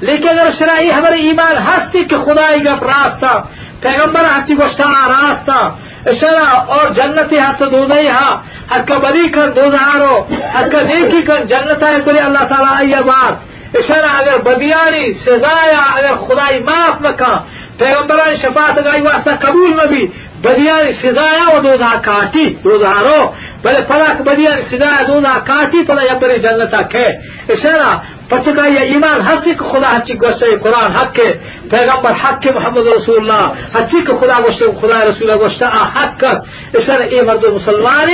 لیکن اگر شرعی ہمارے ایمان ہستی کہ خدائی گپ راستہ پیغمبر ہستی گوشتا راستہ اشارہ اور جنتی ہست دو نہیں ہاں ہر کا بری کر دو ہارو ہر کا نیکی کر جنت ہے بری اللہ تعالیٰ آئی بات۔ اشارہ اگر بدیانی سزایا اگر خدائی معاف نہ کہا پیغمبران شفاعت گائی واسطہ قبول نہ بھی بدیانی سزایا و دو کاٹی، دو ہارو بلے پلاک بدیانی سزایا، دو کاٹی پلا یا بری جنتا کھے اشارہ پچکا یہ ایمان حق کہ خدا حقی گوشتے، قرآن، حق کے پیغمبر، حق کے محمد رسول اللہ حقی کہ خدا گوشتے، خدا رسول گوشتا حق کر اس اے مرد مسلمان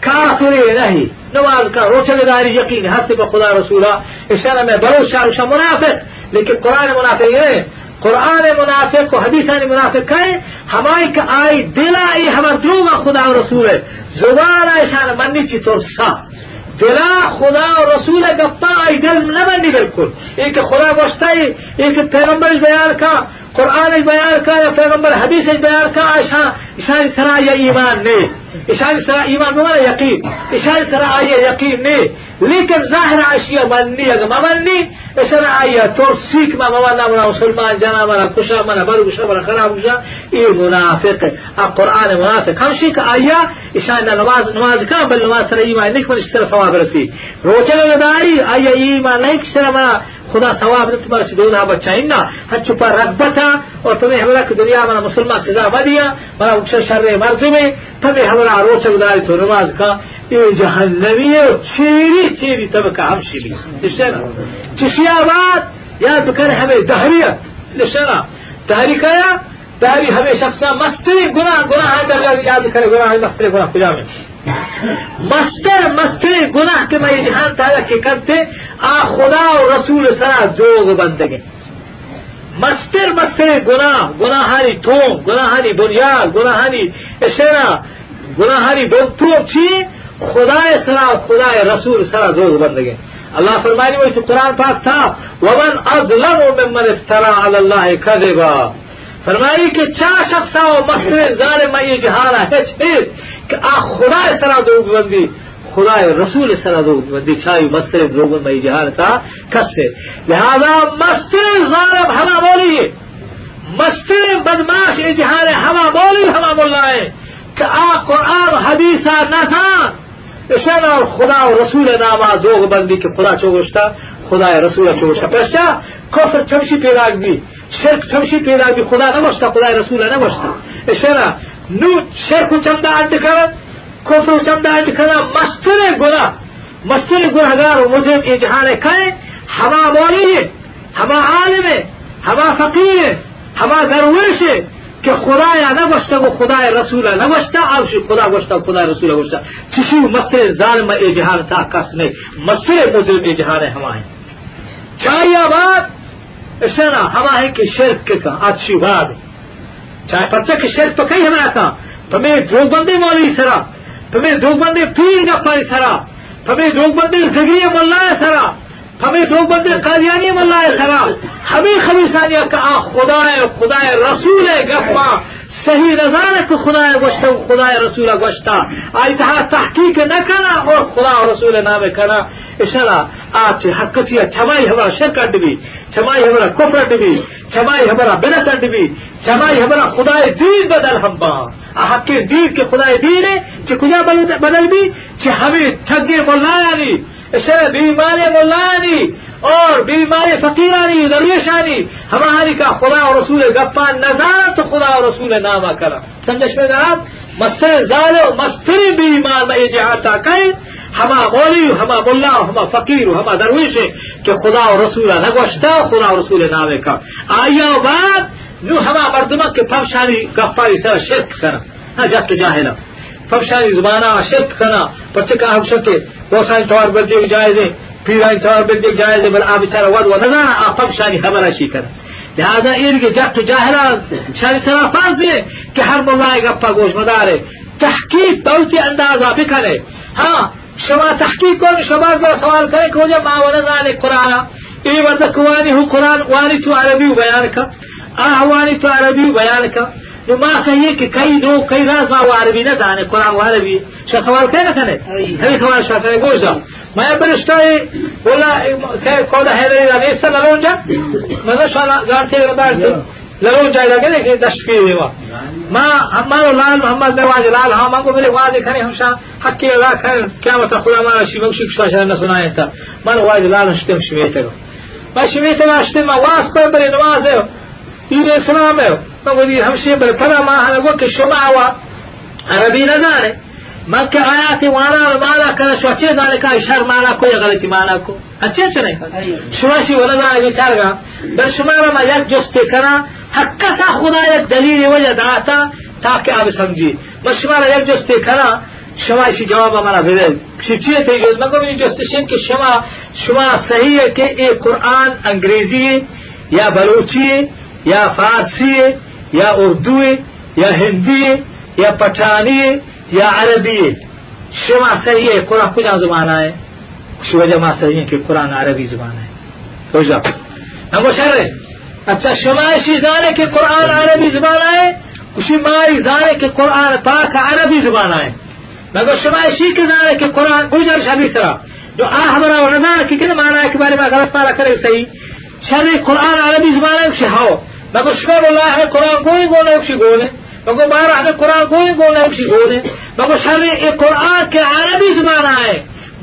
کافر نہیں، نماز کا روشن داری، یقین حق پہ خدا رسولہ اس طرح میں بروس شاہ منافق، لیکن قرآن منافق ہے، قرآن منافق کو حدیثان منافق ہے ہماری کا آئی دل آئی ہمارا دروگا خدا رسول ہے۔ زبان ایشان منی چی طور صاف دلا خدا و رسول گپا ای دل نبندی بالکل ایک خدا گوشتائی ایک پیغمبر بیان کا قرآن بیان کا یا پیغمبر حدیث بیان کا اشان سرا یا ایمان نے اشان سرا ایمان بمانا یقین اشان سرا آیا یقین نے لیکن ظاہر اشیاء مننی اگر ممنی اشان آیا تو سیکھ ما موانا منا مسلمان جانا منا کشا منا برگشا منا خراب گشا ای منافق. قرآن منافق. ہمشی کا آیا اشان نماز نماز کا بل نماز سرا ایمان پر اشتر ثواب رسی روچن لداری آیا ایمان کشتر منا خدا ثواب نے تمہارا دو نہ بچائیں گا ہر چھپا رغبتا اور تمہیں ہمارا کہ دنیا ہمارا مسلمان سزا بدیا بڑا اکثر شر مرد میں، تمہیں ہمارا روچک داری تو نماز کا یہ جہنمی ہے چیری چیری طبقہ ہم شیلی۔ نا کسی آباد تو کر ہمیں دہریت۔ نا تحریک آیا دہری ہمیں شخصا مستی گناہ گناہ درجہ یاد کرے گناہ مستی گناہ کجا میں۔ مستر مستر گناہ کے میں جہان تعالیٰ کے کرتے، آ خدا و رسول سرا جوگ بندگے۔ مستر مستر گناہ، گناہانی توم گناہانی بنیاد، گناہانی اشرا گناہانی بنتو چی خدا سرا خدا رسول سرا جوگ بندگے۔ اللہ فرمانی وہی قرآن پاک تھا، ومن اظلم ممن افترا علی اللہ کذبا فرمایی که چه شخص و مخیر ظالم ای جهانا هیچ هیچ که آ خدای سرا دوگ بندی خدای رسول سرا دوگ بندی چای مستر دوگ بندی جهانا تا کسے لہذا مستر ظالم ہما بولی ہے مستر بدماش ای جهان ہما بولی ہما بولنا ہے که آ قرآن حدیثا نتا. اشان خدا و رسول ناما دوگ بندی که خدا چوگشتا خدای رسول چوگشتا پرشتا کفر چمشی پیراگ دی شرک چمشی پیراگ بھی خدا نگوشتا خدا رسول نگوشتا اشنا نو شرک چمدا انت کرن کفر چمدا انت کرن مستر گناہ، مستر گناہگار و مجرم یہ جہان کھائے ہما مولی ہے ہما عالم ہے ہما فقیر ہے ہما درویش ہے، کہ خدا یا نہ گوشتا وہ خدا رسول نہ گوشتا آپ خدا گوشتا خدا رسول گوشتا. کسی مسئلے ظالم اے جہان تھا، کس نے؟ مسئلے مجرم اے جہان ہے ہمارے چاہیے بات اشنا ہمارے کہ شرک کے کہاں اچھی بات چاہے پتہ کہ شرک تو کئی ہمارا کہاں تمہیں دو بندے مولی سرا۔ تمہیں دو بندے پیر گپائی سرا۔ تمہیں دو بندے زگری ملا سرا۔ ہمیں دو بندے قادیانی ملا سرا۔ ہمیں خبیصانیہ کا خدا ہے خدا ہے رسول ہے، گفا۔ صحیح نظر کہ خدا گوشتا خدا رسول گوشتا. آئی تحقیق نہ کرنا اور خدا رسول نام کرنا اشارہ، آج ہر کسی چھمائی ہمارا شرک ڈبی چھمائی ہمارا کفر ڈبی چھمائی ہمارا بنت ڈبی چھمائی ہمارا خدا دین بدل ہم با. حق کے دین کے خدا دین ہے کہ کجا بدل بھی؟ کہ ہمیں ٹھگے ملایا نہیں اشارہ بیمار ملانی اور بیماری فقیرانی، درویشانی، ہماری کا خدا اور رسول گپا نظارت خدا اور رسول نامہ کرا۔ سمجھ میں جناب مستر زال مستری بیمار میں یہ جہاتا کہیں، ہما مولی، ہما ملا، ہما فقیر، ہما درویش کہ خدا اور رسول نگوشتا خدا اور رسول نامے کا۔ آیا بعد نو ہما مردمہ کے فمشانی گپاری سر شرک کرا۔ ہاں جب تو جاہلا۔ فمشانی زبانہ شرک کرنا پچے کا ہم شکے بہت سارے طور پر دیکھ جائزے پیرانتەوە بردێک جایزە بەر ئابیسەرەوەد و نەدا ئاپەم شانی هەمەرەشی کرد لهذا إرجع جاك جاهلا شاري سرا فازي كحرب الله يقفى قوش مداري تحقيق دوتي اندازة بكره ها شما تحقيق كون شما زر سوال كره كوجا ما ورد عليك قرآن. اي ورد كواني هو قرآن واني تو عربي وبيانك آه واني تو عربي وبيانك نما sayı ki kay do kay razma varbi ne dane Kur'an varbi şa saval kay nakane hay saval şa kay goza maya beriştay ola kay kola hele la neyse la lonca mada şala garte verdi لرو جای لگے لے کہ دشت کی دیوا. ما ہمارا لال محمد نے واج لال ہاں مانگو میرے واج کھنے ہمشا حق کی اللہ کھنے کیا متا خدا مارا شیوک شکشا شہر نہ سنائے تا مارا واج لال ہشتم شویتے ما شویتے ما ہشتم ما واس پر بری نواز ہے إلى إسلام مقو دين همشي بالبنا ما إيه، آه، أنا وك الشمع و عربي نزاني. مكة آياتي وأنا مالا كان شو أتشي ذلك آه، إشار مالا كو يغلطي مالا كو. أتشي أيوه. أتشي شواشي ولا ذلك بيتارغا بل شمارا ما يك جستي كنا حقا سا خدا يك دليل وجه داتا تاکہ آپ سمجھی مشورہ یک جستے کھڑا شما اسی جواب ہمارا بدل شچیے تھی جو مگر یہ جو اسٹیشن کے شما شما صحیح ہے کہ إيه یہ قرآن انگریزی یا بلوچی یا فارسی ہے یا اردو ہے یا ہندی ہے یا پٹھانی ہے یا عربی ہے شما صحیح ہے، قرآن کجا زبان ہے شو جمع صحیح ہے کہ قرآن عربی زبان ہے ہم اچھا شما اسی زانے کہ قرآن عربی زبان ہے اسی ماری زانے کہ قرآن پاک عربی زبان ہے مگر شما اسی کے زانے کہ قرآن گجر شبی طرح۔ جو آ ہمارا وہ نظارہ کہ مانا ہے کہ بارے میں غلط پارا کرے صحیح۔ شر قرآن عربی زبان ہے اسی ہاؤ۔ مگر شما اللہ ہے قرآن کوئی گونے اسی گونے مگر بارہ ہے قرآن کوئی گونے اسی گونے مگر شر قرآن کے عربی زبان ہے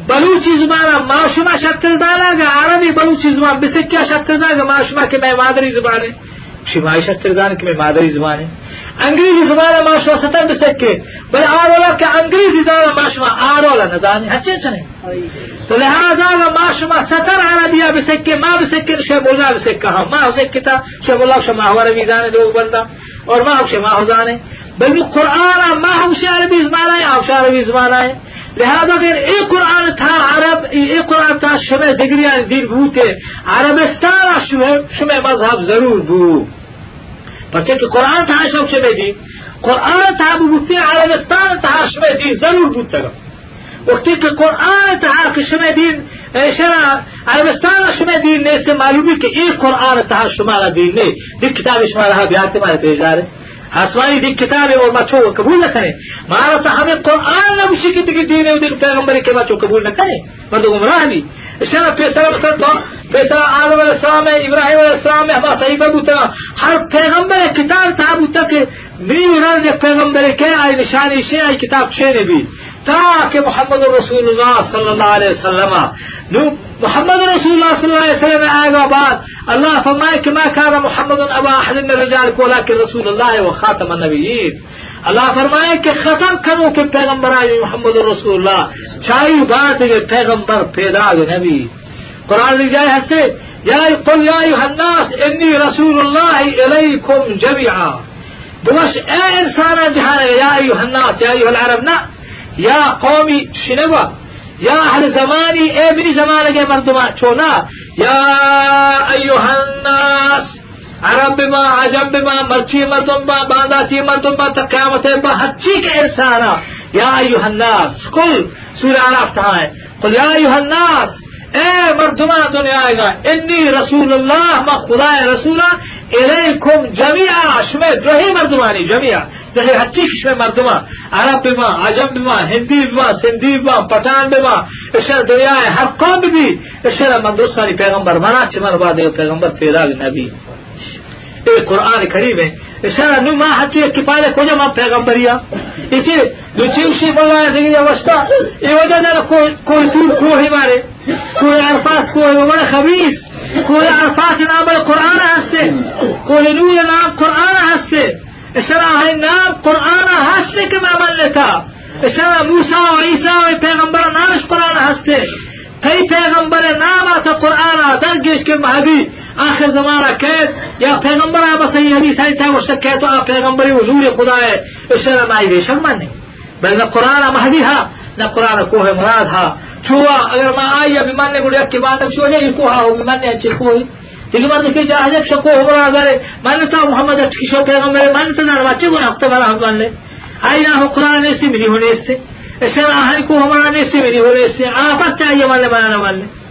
بلوچی زبان معشوما شکل دانا گا عربی بلوچی زبان بس کیا شکل دانا گا معشوما کہ میں مادری زبان ہے شمائی شکل دانا کہ میں مادری زبان ہے انگریزی زمارا ماشوا ستن بسکے بل آرولا کہ انگریزی دارا ماشوا آرولا نزانی. ہچے چنے تو لہذا وہ ماشوا ستر عربیہ بسکے ما بسکے شیب اللہ بسکہ ہم ما حسکے تا شیب اللہ شما ہوا رویزانے دو بندہ اور ما حسکے ما حسانے بل قرآن ما حسکے عربی زمانا ہے حسکے عربی زمانا ہے لهذا غير اي قرآن تا عرب اي قرآن تا شمع ذكريان دين بوته عربستان شمع مذهب ضرور بوه پچه که قرآن تا شو چه بدی؟ قرآن تا بودی عالمستان تا شو بدی ضرور بود تگا. وقتی که قرآن تا که شما دین شما عربستان شما دین نیست معلومی که این قرآن تا شما دین نه. دین کتاب شما را بیاد ما پیش آسمانی دیکھ کتاب ہے اور بچوں کو قبول نہ کریں مارا تو ہمیں قرآن نہ اسی کی دین ہے دن پیغمبر کے بچوں قبول نہ کریں مرد گمراہ بھی اشارہ پیسرا مثلا تو پیسرا آدم علیہ السلام ہے ابراہیم علیہ السلام ہے ہمارا صحیح بوتا ہر پیغمبر کتاب تھا بوتا کہ نہیں رنگ پیغمبر کے آئی نشانی سے آئی کتاب چھ نے بھی تاکہ محمد رسول اللہ صلی اللہ علیہ وسلم محمد رسول اللہ صلی اللہ علیہ وسلم آئے گا بعد اللہ فرمائے کہ ما كان محمد ابا احد من رجالكم ولكن رسول الله وخاتم النبيين اللہ فرمائے کہ ختم کرو کہ پیغمبر آئے محمد رسول اللہ چاہیے بات ہے پیغمبر پیدا نبی قرآن لکھ جائے ہستے یا قل یا ایوہ الناس انی رسول اللہ الیکم جميعا بوش اے انسان جہاں یا ایوہ الناس یا ایوہ العرب نا یا قومی شنوا یا اہل زمانی، اے بنی زمانے کے مردما چونا یا ایوہ الناس عرب بما، عجم بما، مرچی مردم با بانداتی مردم با تقیامت با ہچی کے انسانا یا ایوہ الناس کل سورہ عراف تھا ہے؟ قل یا ایوہ الناس اے مردما دنیا آئے گا، انی رسول اللہ ما خدا رسولہ الیکم جميعا. شمع دوہی مردمانی جميعا. دوہی ہچی شمع مردما عرب بما عجم بما ہندی بما سندھی بما پتان بما اشار دنیا ہے، ہر قوم بھی. اشار مندرستانی پیغمبر منا چمن بعد پیغمبر پیدا نبی. اے قرآن کریم ہے. اشارہ نو ما حتی کفایت کجا ما پیغمبریا اسی دو چیوشی بلا دیگه وستا ای وجه داره کوی تور کوهی ماره کوه عرفات کوه ومن خبیث کوه عرفات نام قرآن هسته کوه نوی نام قرآن هسته اشرا نام قرآن هسته که مملتا اشرا موسى و عیسی و پیغمبر نامش قرآن هسته کئی پیغمبر نام آتا قرآن درگیش که مهدی آخر زمانه کرد. یا پیغمبر آبا سی حدیث های تاوشت کرد تو آ پیغمبری حضور خدای اشتر نائی بی شرمن نی بل نه قرآن مهدی ہا نه قرآن کوہ مراد ہا چوہا اگر ما آیا بمن گوڑی اکی بات بعدم شو جایی کوہا ہو بمن نه چی کوه دیگه من که جاه جب شکو همرا داره من تا محمد اتکشو پیغمبر من تا در بچه ہم تا برا هم بله آیا قرآن نیستی میری هو نیستی. එසනා හරි කොහොමනම් ඉස්සෙවෙනි හොලෙස්සේ ආපච්චය යමල්ල බලනවන්නේ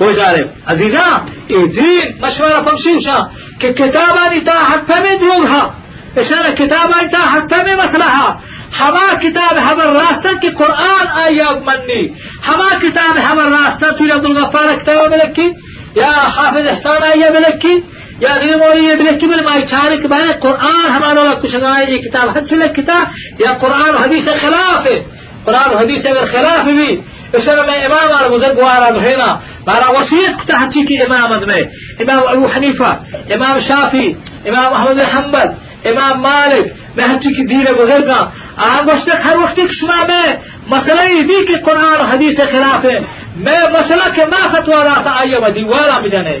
وزارب عزيزا ادري مشوره فمشيوشا ككتابة نتا حتى دورها اشارة كتابة نتا حتى مصلحة هما كتاب هما الراستة كي قرآن آيات مني هما كتاب هما الراستة تولي عبد الغفار كتاب ملكي يا حافظ احسان آية ملكي يا ذي مولي ملكي من ما يشارك بين القرآن هما نولا كشنا آية كتاب هل كتاب يا قرآن حديث خلافه قرآن حدیث اگر خلاف بھی اس طرح میں امام اور بزرگوارا بہینا مارا وسیعت تحقیق کی امامت میں امام ابو حنیفہ امام شافی امام احمد حنبل امام مالک میں چیز کی دین بزرگا آگ وقت ہر وقت شما میں مسئلہ دی کہ قرآن حدیث خلاف ہے میں مسئلہ کے ما فتوا رہا تھا آئیے ودی والا بجنے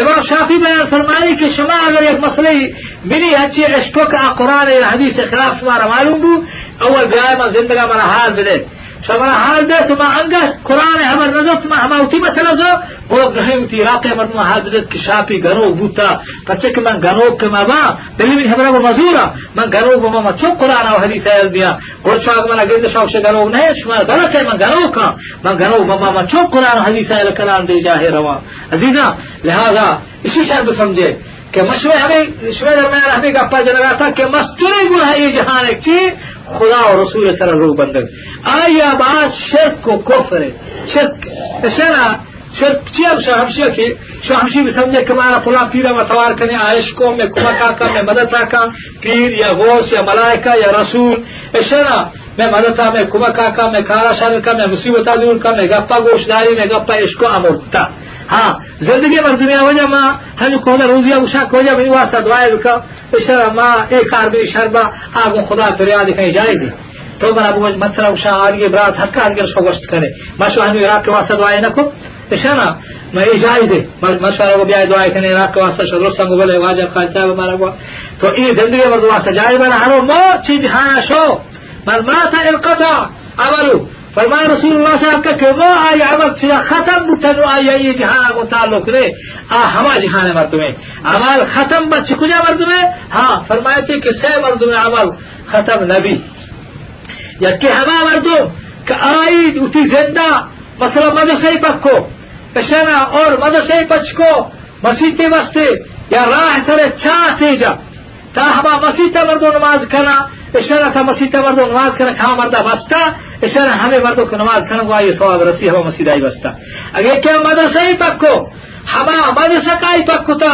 امام شافی بیان فرمائی کہ شما اگر ایک مسئلہ منی ہچی عشقوں کا قرآن حدیث خلاف شمارا معلوم بو اول بیائے من زندگا مرا حال بدے شما حال ده تو ما انگشت قرآن همه نزد ما همه اوتی مثلا زو؟ أو گرهم تی راقه مردم حال ده که شاپی گنو بوتا. پچه که من گنو که ما با دلی من همرا مزورا من گنو با ما چو قرآن و حدیث ایل بیا گل شاگ من اگر شاوش گنو نه شما دلکه من گنو که من گنو با ما چو قرآن و حدیث ایل کلام دی جاهی روا. عزیزا لہذا اسی شر بسمجھے کہ مشورے ہمیں شوے درمیان ہمیں گپا جلگا تھا کہ مستوری گناہ یہ جہان ایک چیز خدا اور رسول سر رو بندر آیا بات شرک و کفر شرک شرع شرک چی اب شاہمشی کی؟ شاہمشی بھی سمجھے کہ مارا پلا پیرا متوار کرنے آئش کو، میں کمکا کا میں مدد کا پیر یا غوث یا ملائکہ یا رسول. شرع، میں مدد میں کمکا کا میں کارا شامل کا، میں مصیبت دور کا، میں گپا گوشداری میں گپا عشق امرتا ہاں زندگی میں دنیا وجہ ماں ہم کو روزی اشا کو جب واسطہ دعائیں بکا. شرع ماں ایک کار بھی شربا آگو خدا فریاد کہیں جائے گی. تو بنا ابو مثلا وشا آرگی برات حق آرگی ہاں شو گوشت کنه ما شو همی عراق واسطه دعای نکو اشانا ما ای جایزه مشوره کو بیای دعای کنه عراق واسطه شو رسنگ بله واجب خالصا و مارا تو این زندگی ورد واسطه جای بنا هرو مو چیز ها شو۔ من مات انقطع عملو۔ فرمائے رسول اللہ صاحب کا کہ وہ آئی عمل چیزا ختم بتنو آئی یہ جہاں کو تعلق رے آ، ہما جہان مرد عمل ختم بچ، کجا مرد ہاں فرمائے تھے کہ سے مرد عمل ختم نبی۔ يكي هما وردو كآيد وتي زندة مثلا مدرسة بكو بشنا اور مدرسة بچكو مسجد واسطے یا راہ سر چھا تیجا تا ہما مسجد وردو نماز کنا اشارہ تا مسجد وردو نماز کنا کھا مردہ وستا اشارہ ہمیں وردو کو نماز کنا گوا یہ ثواب رسی ہوا مسجد آئی وستا اگر کیا مدرسہ ہی پکو تا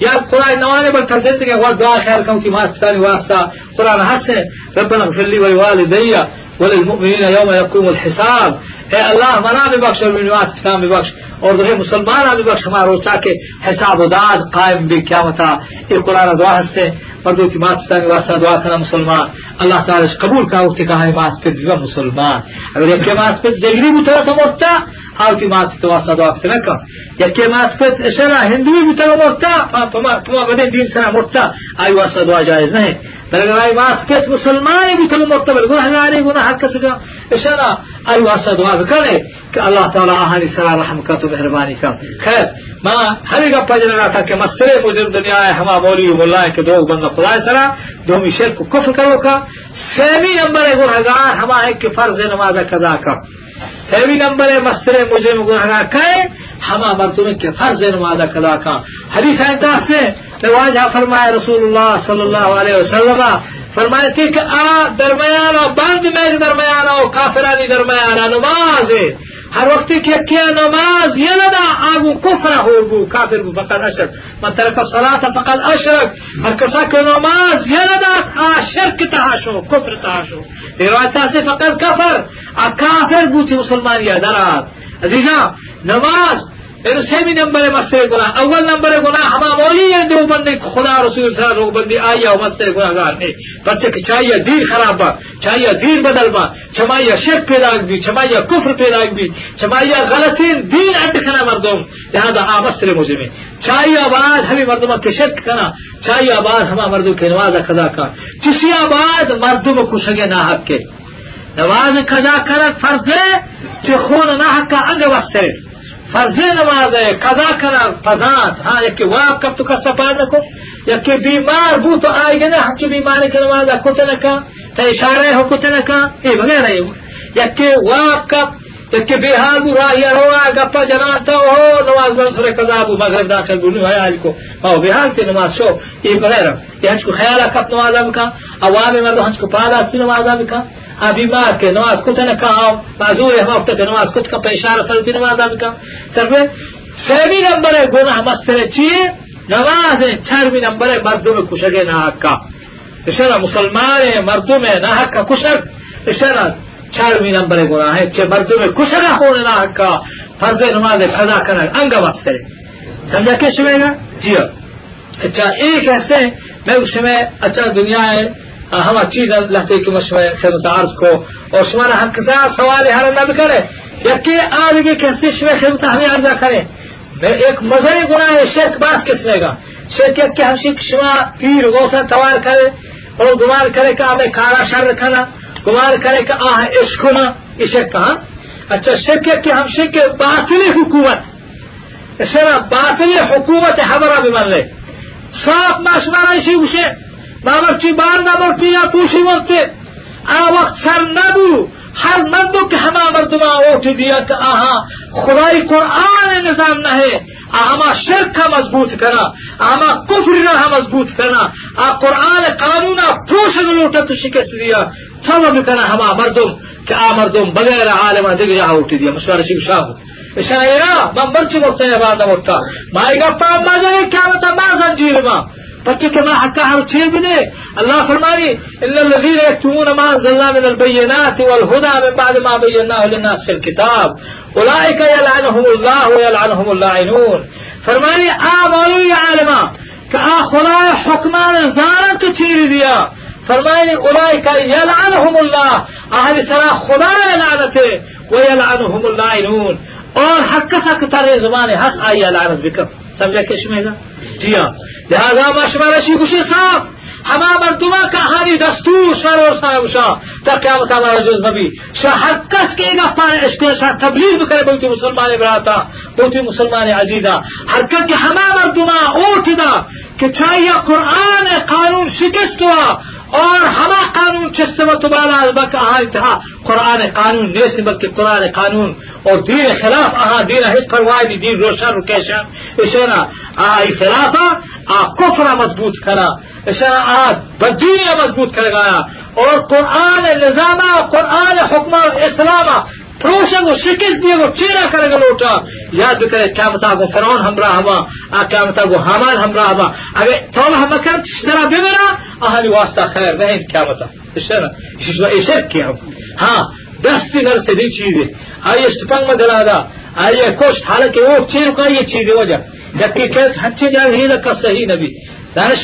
یا قرآن نوانے بل کر زندگی اول دعا خیر کم کی مات ثاني واسطة قرآن حسن، ربنا اغفر لی لي ولوالدي وللمؤمنين يوم يقوم الحساب. اے اللہ منا بھی بخش اور منوات اسلام بھی بخش. اور دوسرے مسلمان بھی بخش، ہمارا روچا کے حساب و داد قائم بھی کیا متا یہ قرآن دعا ہستے مردوں کی مات ثاني واسطة دعا کرنا مسلمان. اللہ تعالی قبول کا وقت کہا ہے مات پہ جی مسلمان. اگر ایک مات پہ دیگری بتلا تو مرتا هاو هاوتی مات توا صدا بتنکا یکی مات پت اشرا هندو بتو مرتا. آه، فما تما بدین دین سنا مرتا. اي وا صدا جایز بل بلکہ اي مات پت مسلمان بتو مرتا. بل گناہ علی گناہ حق سگا اشرا اي وا صدا بکنے کہ اللہ تعالی اہل سرا رحم کا تو مہربانی کا خیر. ما ہر گا پجنا تھا کہ مسئلے مجرم دنيا ہے ہما مولوی مولا ہے کہ دو بندہ خدا سرا دو می شرک کفر کرو کا سیمی نمبر گناہ گار ہما فرض نماز قضا کا سیوی نمبر ہے، مستر مجھے گناہ کہے ہما مردوں کے فرض نماز کدا کا۔ حدیث احتاس نے رواج ہاں فرمایا رسول اللہ صلی اللہ علیہ وسلم، فرمائے تھے کہ آ درمیان بند میں درمیان کافرانی درمیان نماز هر وقتی که که نماز یه ندا آگو کفر هور بو کافر بو فقط اشرک. من طرف صلاة فقط اشرک. هر کسا که نماز یه ندا آشرک تهاشو کفر تهاشو روایت تاسی فقط کفر. کافر بو تی مسلمان یه درات عزیزا نماز سیمی نمبر مسئلے گناہ اول نمبر گناہ ہما مولی ہے جو بندے خدا رسول صلی اللہ علیہ بندی آیا و مسئلے گناہ گار نے بچے کہ چاہیے دین خراب با چاہیے دین بدل با چمائیہ شرک پیدا بھی چمائیہ کفر پیدا بھی چمائیہ غلطین دین اڈ کنا مردم لہذا آ مسئلے مجھے میں چاہیے آباد ہمیں مردمہ کے شرک کنا چاہیے آباد ہما مردوں کے نواز خدا کا کسی آباد مردم کو سگے نہ حق کے نواز خدا کرت فرض ہے کہ خون نہ حق کا انگ وقت فرض نماز ہے، قضا کرا فضات ہاں یک واپ کب تو کا سپار رکھو یک بیمار بو تو آئے گا نا ہم بیماری کی نماز کتے نکا تا اشارہ ہو کتے نکا اے بغیر ہے یک واپ کب یک بیحال بو راہی روا گپا جناتا ہو، نماز بن سورے قضا بو، مغرب داخل بو، نوائے آج کو۔ ہاں، او بیحال تی نماز شو اے بغیر یہ ہنچ کو خیالہ کب نماز بکا عوام مردو ہنچ کو پالا سی نماز بکا habima que no ascuta na kao mazuri hafta que no ascuta ka peshara saluti namaz abika sarbe سومی نمبر گناه مسئله چیه؟ نماز چرمی نمبر مردم کشک نحقا اشارا مسلمان مردم نحقا کشک. اشارا چرمی نمبر گناه چه مردوم کشک خون نحقا فرض نماز قضا کنن انگا مسئله سمجھا کیا شمیگا جی اچھا ایک ہستے میں اس میں اچھا دنیا ہے ہاں، ہم چیز لہتے کی مشورے خدمت عرض کو، اور شمارا حق صاحب سوال ہر نہ کرے۔ یکی آدمی کسی شوے خدمت ہمیں عرضہ کرے۔ میں ایک مذہبی گناہ ہے، شرک باس کس لے گا شرک کہ ہم شک شما پیر غوثہ توار کرے، اور گمار کرے کہ ہمیں کارا شر رکھنا، گمار کرے کہ آہ عشق ہونا، یہ شرک کہاں؟ اچھا شرک کہ ہم شک باطلی حکومت، اس باطلی حکومت ہمارا بھی من لے صاف ماشمارا اسی اسے باورچی بار نبرتی یا پوشی وقت آ وقت سر نبو ہر مردوں کے ہما مردما اوٹ دیا کہ آہا خدائی قرآن نظام نہ ہے آہما شرک کا مضبوط کرنا آہما کفر نہ مضبوط کرنا آ قرآن قانون پوش لوٹا تو شکست دیا سب کرنا ہما مردم کہ آ مردم بغیر عالم دیگر یہاں اٹھ دیا مشورہ شیخ شاہ شاعرہ من برچی وقت ہے بعد وقت مائی گپا مزے کیا بتا ما زنجیر ما بچے کے ماں حقہ ہر چیز بھی دے اللہ فرمائی اللہ الذین یکتمون من البینات والہدا من بعد ما بیناہ للناس فی الكتاب. اولئک یلعنہم اللہ ويلعنهم اللعنون فرمائی آمالو یا عالمہ کہ آ خدای حکمان زانت چیز دیا. فرمائی اولئک یلعنہم اللہ اہل سرا خدا لعنتے ويلعنهم اللعنون اور حق حق تر زبان حق آئی لعنت بکم؟ سمجھا کشمے گا؟ جی ہاں۔ لہذا مشورہ شی گوشی صاف ہما مردما کہانی دستور سر اور صاحب شاہ تا قیامت ہمارا جز نبی۔ شاہ ہر کس کے گا پانے اس کے ساتھ تبلیغ کرے بہتی مسلمان براتا بہتی مسلمان عزیزہ۔ ہر کے ہما مردما اوٹ دا کہ چاہیے قرآن قانون شکست ہوا اور ہما قانون چست و تبالا بک آہا انتہا قرآن قانون نیسی بلکہ قرآن قانون اور دین خلاف آہا دین حس پروائے دین روشن رو کیشن اشارہ آئی خلافا آ کفر مضبوط کرا اشارہ آ بدینیا مضبوط کرے گا اور قرآن نظام قرآن حکم اسلام پروشن کو شکست دیے وہ چیرا کرے گا لوٹا یاد کرے کیا متا کو فرعون ہمراہ ہوا آ کیا متا کو حامان ہمراہ ہوا اگر تو ہم کر طرح بمیرا اہل واسطہ خیر نہیں کیا متا اشر کیا ہاں دستی نر سے دی چیزیں آئیے سپنگ میں دلا دا آئیے کوش حالانکہ وہ چیر کا یہ چیز وجہ جبکہ اچھے جائے ہی کا صحیح نبی دانش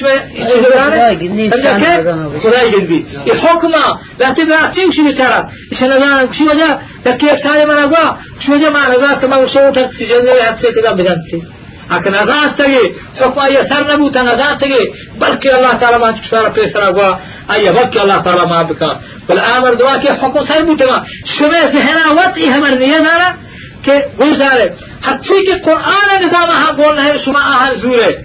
خدای گربی ای لا وقتی وقتی میشه بیچاره ایشان نزان کشی وجه؟ دکی افسار من اگا کشی وجه من اگا که من شو تک سیجن نه حد سے کدام بدن سی اکه نزان تگی حکم ای سر نبود نزان تگی بلکه الله تعالی ما کشوار پیسر اگا ای بلکه الله تعالی ما بکا بل آمر دعا که حکم سر بود ما. شما ذهنا وطعی همر نیه داره که گزاره حتی که قرآن نظام ها گول نه شما أهل زوره.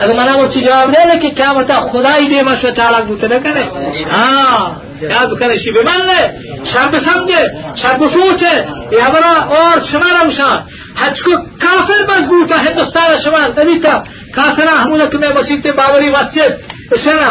اگر من اون چی جواب نده که قیامت خدایی دیگه مش تعالق بوته نکنه. ها یا بکنه شی به من نه شب سمجه شب سوچه یا برا اور شما را مشا. حج کو کافر مضبوط ہے ہندوستان شما تدیتا کافر احمد کہ میں مسجد باوری مسجد. سرا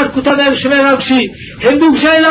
আর কোথা দেয় সেবে রাখছি হিন্দু হুসাইনা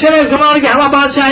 সেবে জমানে কি আমার বাদশাহ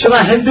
সেবা হিন্দু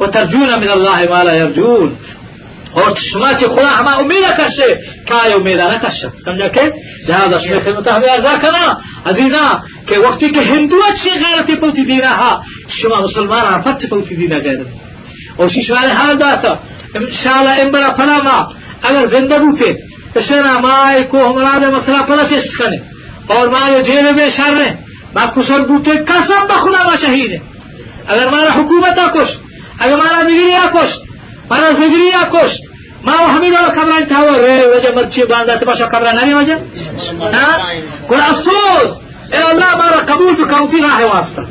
و ترجون من الله ما لا يرجون Hoć maće kula ma umira kaše, kaje umira na kaše. Samjake? Da da shme khidmat ahmiya zakana. Azina, ke waqti ke hindua chi ghairati pauti dina ha. Shuma musliman afat pauti dina gair. Aur shish wale hal data. Inshallah imbara panama. Agar zinda bute. Ishana mai ko humara de masla pana shish khane. Aur mai jebe be sharre. Ma kusar bute kasam ba khuna ma e shahide. Agar mara hukumata kush. Agar mara migriya kush. فنسجري أكوش ما هو حميد ولا كبران تهوى ري وجه مرشي باندا تباشا كبران هني وجه ها قل أفسوس إيه الله بارك قبول بك وفي راحي واسطة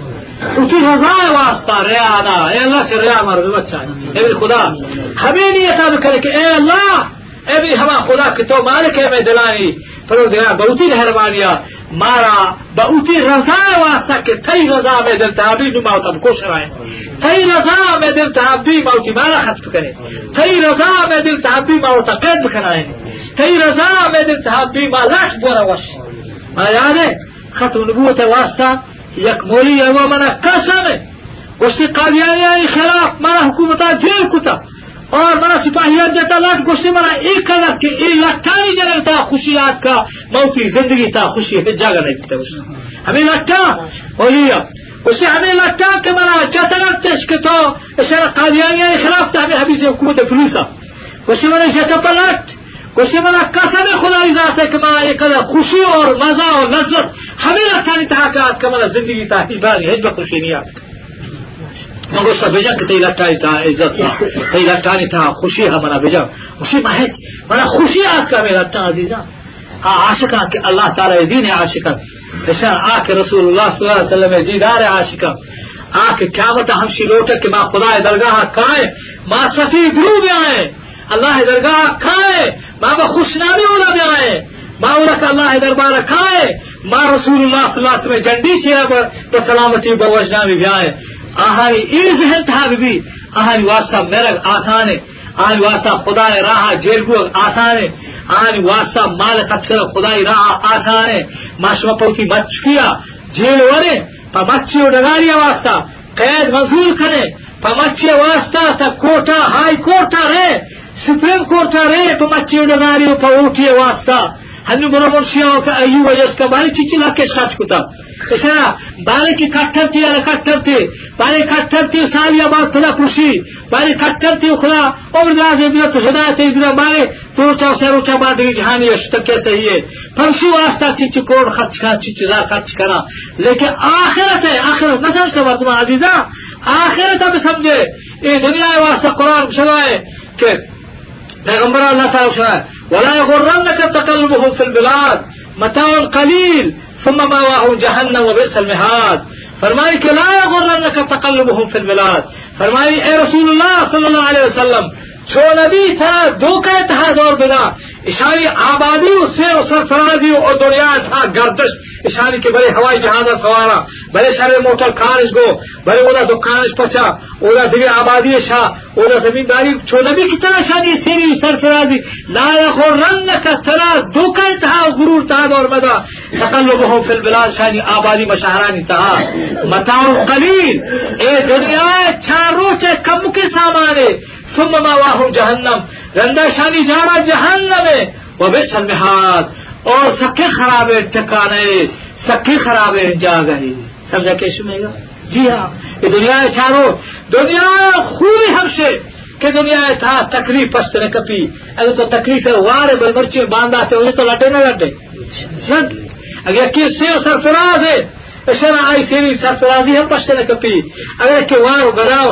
وفي رضاي واسطة ريا آنا إيه الله سر ريا مرضي وچاي إيه خدا حميني يتابك لك إيه الله إيه هوا خدا كتو مالك إيه مدلاني پروردگار با اوتی هرمانیا مارا با اوتی رضا واسطه که تی رضا می دل تابی نو موتا بکش رای. تی رضا می دل تابی موتی مارا خص کنه تی رضا می دل تابی موتا قید بکنه. تی رضا می دل تابی ما لخ بورا وش. ما یاده ختم نبوت واسطه یک مولی یو من قسمه. وشتی قالیانی خلاف مرا حکومتا جیل کتا. اور بڑا سپاہیات جاتا لاٹ گوشتی مرا ایک قدر کہ ایک لٹانی جگہ تھا خوشیات کا موتی زندگی تھا خوشی ہے جگہ نہیں تھا ہمیں لٹا بولیا اسے ہمیں لٹا کہ مرا جاتا لگتش کہ تو اسے قادیانی خلاف تھا ہمیں حبیث حکومت فلوسا گوشتی مرا جاتا پلٹ گوشتی مرا قسم خدای ذات ہے کہ مرا ایک قدر خوشی اور مزہ اور لذت ہمیں لٹانی تھا کہ آج کا مرا زندگی تھا ہی باری ہے خوشی نہیں آتا مگر سب بجا کہ تیلا ٹانی تھا عزت تھا تیلا ٹانی تھا خوشی ہے منا بجا خوشی محج منا خوشی آج کا میرا تا عزیزا عاشقا کہ اللہ تعالی دین عاشقا ایسا آ کے رسول اللہ صلی اللہ علیہ وسلم دیدار عاشقا آ کے قیامت ہم شلوٹ کہ ما خدا درگاہ کھائے ما صفی گرو بھی آئے اللہ درگاہ کھائے ما خوشنامی اولا بھی آئے ما ورک اللہ دربار کھائے ما رسول اللہ صلی اللہ علیہ وسلم جنڈی چیرا بسلامتی بوجنامی بھی آئے آہاری این ذہن تھا بھی آہاری واسطہ مرگ آسان ہے آہاری واسطہ خدا راہ جیل کو آسان ہے آہاری واسطہ مال خرچ کر خدا راہ آسان ہے ماشما پوتی مچ کیا جیل ورے پا مچی ڈگاریا واسطہ قید منظور کرے پا مچی واسطہ تا کوٹا ہائی کورٹا رہے سپریم کورٹا رہے پا مچی ڈگاری پا اوٹی واسطہ ہنو برو مرشیا کا ایو وجس کا باری چیچی لاکش خرچ کتا اسنا بارے کی کٹھر تھی یا کٹھر تھی بارے کٹھر تھی سالی آباد خدا خوشی بارے کٹھر تھی خدا اور راز بیت ہدایت ادھر بارے تو چا سے روچا باد جہانی اشتک کے صحیح ہے فرشی واسطہ چیچ کوڑ خرچ کا چیچ لا خرچ کرا لیکن آخرت ہے آخرت نہ سمجھ سکتا تمہارا عزیزا آخرت اب سمجھے یہ پیغمبر اللہ تعالی سنائے ولا يغرنك تقلبهم في البلاد متاع قليل ثم ماواهم جهنم وبئس المهاد. فرمائی کہ لا يغرنك تقلبهم في البلاد. فرمائی اے رسول اللہ صلی اللہ علیہ وسلم چھو نبی تھا دو کا اتحاد اور بنا۔ اشاری آبادی اس سے سرفرازی اور دنیا تھا، گردش۔ اشاری کے بڑے ہوائی جہاز سوارا، بڑے سارے موٹر کارش گو، بڑے اولا دکانش پچا اولا دیگر آبادی شاہ، اولا زمینداری۔ چھوڑا بھی کتنا شانی جی، سیری سرفرازی لا یغرن کا ترا دو کا تھا غرور تھا اور مدا تقلبهم فی البلاد شانی جی آبادی مشاہرانی تھا۔ متاع قلیل۔ اے دنیا چار روچے کم کے سامانے ثم ماواہم جہنم رندہ شانی جانا جہنم ہے وہ بے سلمحات اور سکے خراب ٹکانے سکے خراب جا گئی سمجھا کہ سنے گا جی ہاں یہ دنیا چارو دنیا خوبی ہم سے کہ دنیا تھا تکلیف پست نے کپی اگر تو تکلیف ہے وار بل مرچے باندھا تھے انہیں تو لٹے نہ لٹے اگر کی سے سرفراز ہے اشرا آئی سیری سرفرازی ہم پست نے کپی اگر کہ وار گراؤ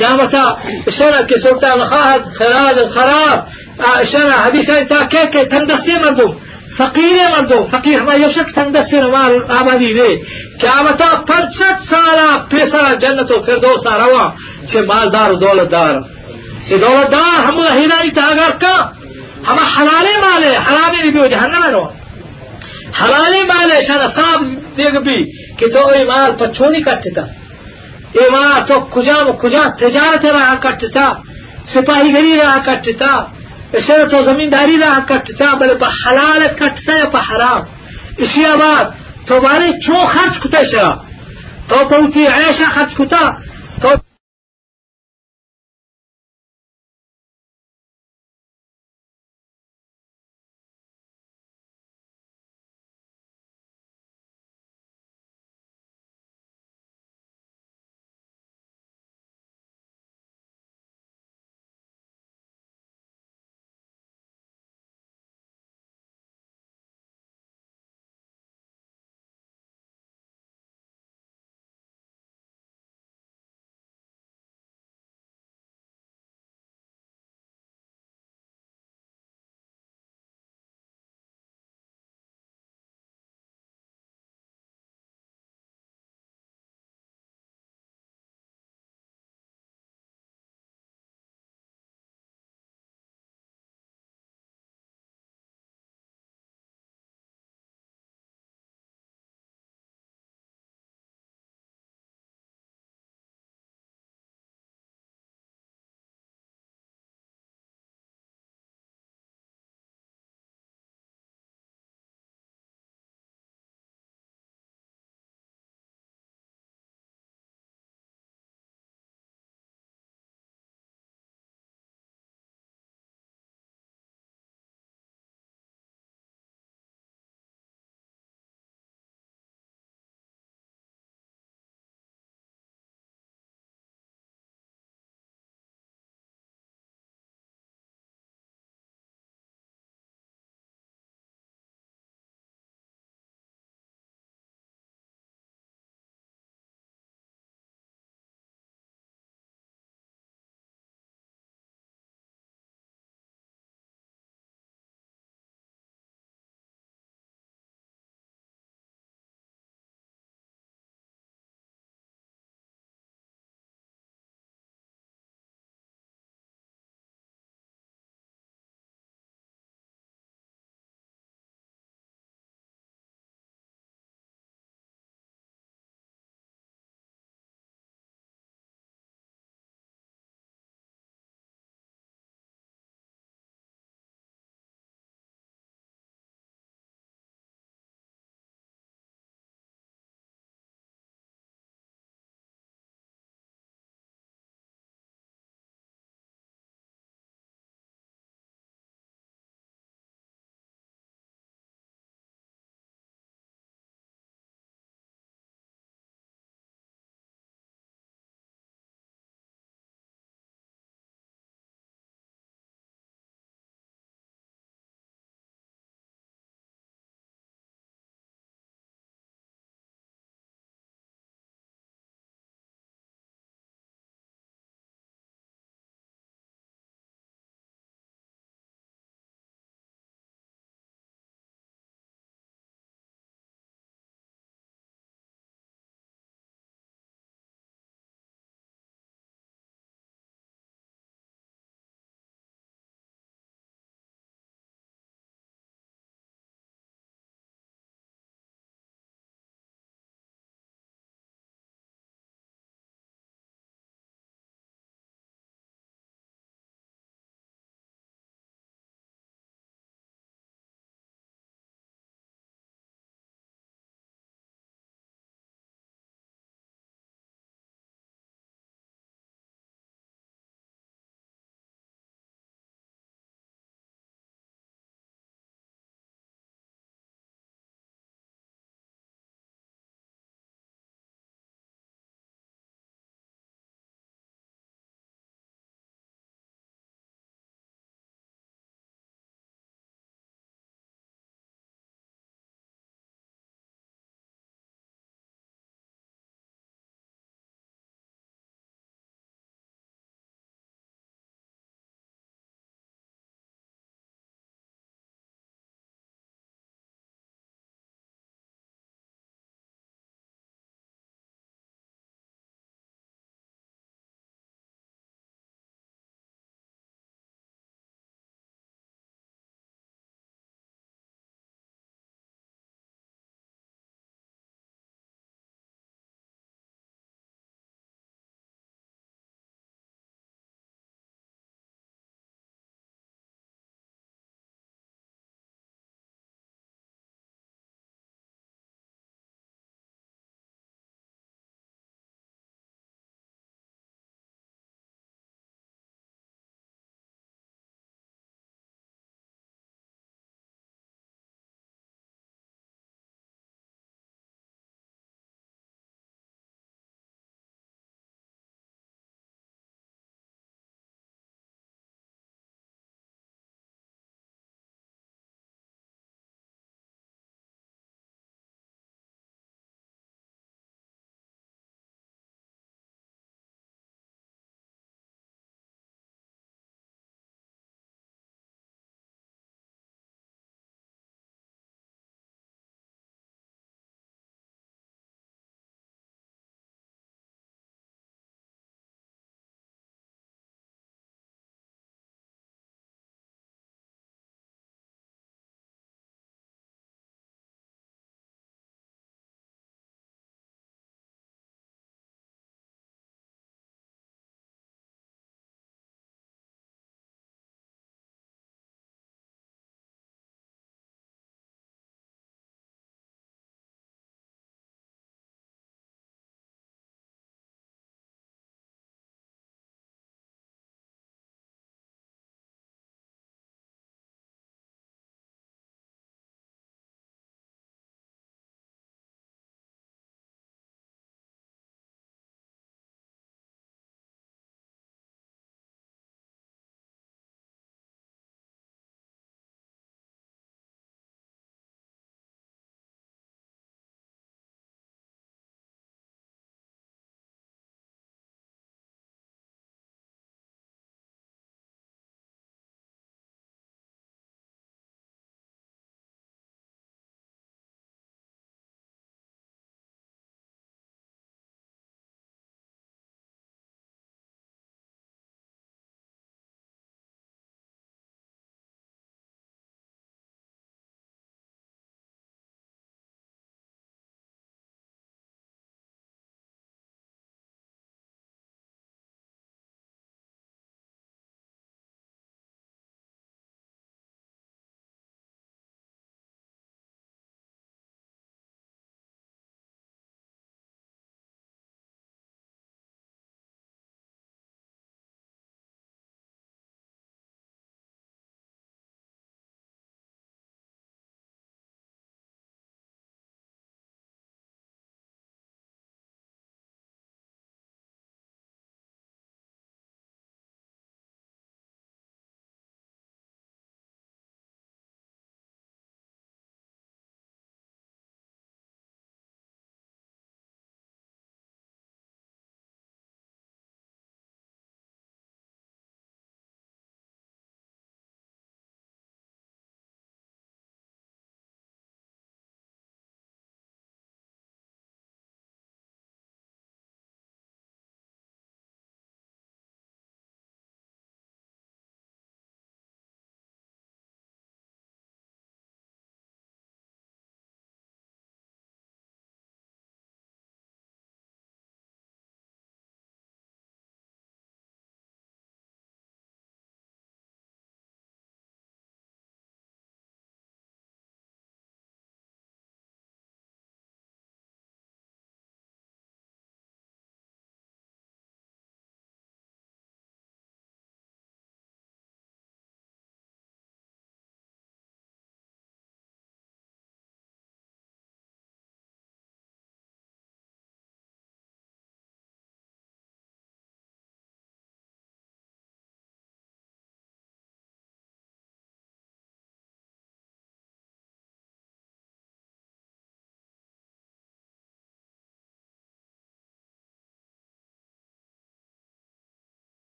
قامتا شنا که سلطان خواهد خراج از خراب آه، شنا حدیث تا که که تندستی مردم فقیر مردم فقیر ما یوشک تندستی رو آمدی نه قامتا پنچت سالا پیسر جنت و فردوس روا چه مالدار و دولت دار. دولت دار همون هیرانی تا اگر که همه حلاله ماله حرامه نبی و جهنم رو حلاله ماله شنا صاحب دیگه بی که تو مال پچونی کٹتا مال تو کجا کجا تجارت رہا کٹتا سپاہی گری رہا کٹتا اسے تو زمینداری رہا کٹتا بلے پا حلال کٹتا یا پا حرام اسی آباد تو بارے چو خرچ کتا شرا تو پوتی عیشہ خرچ کتا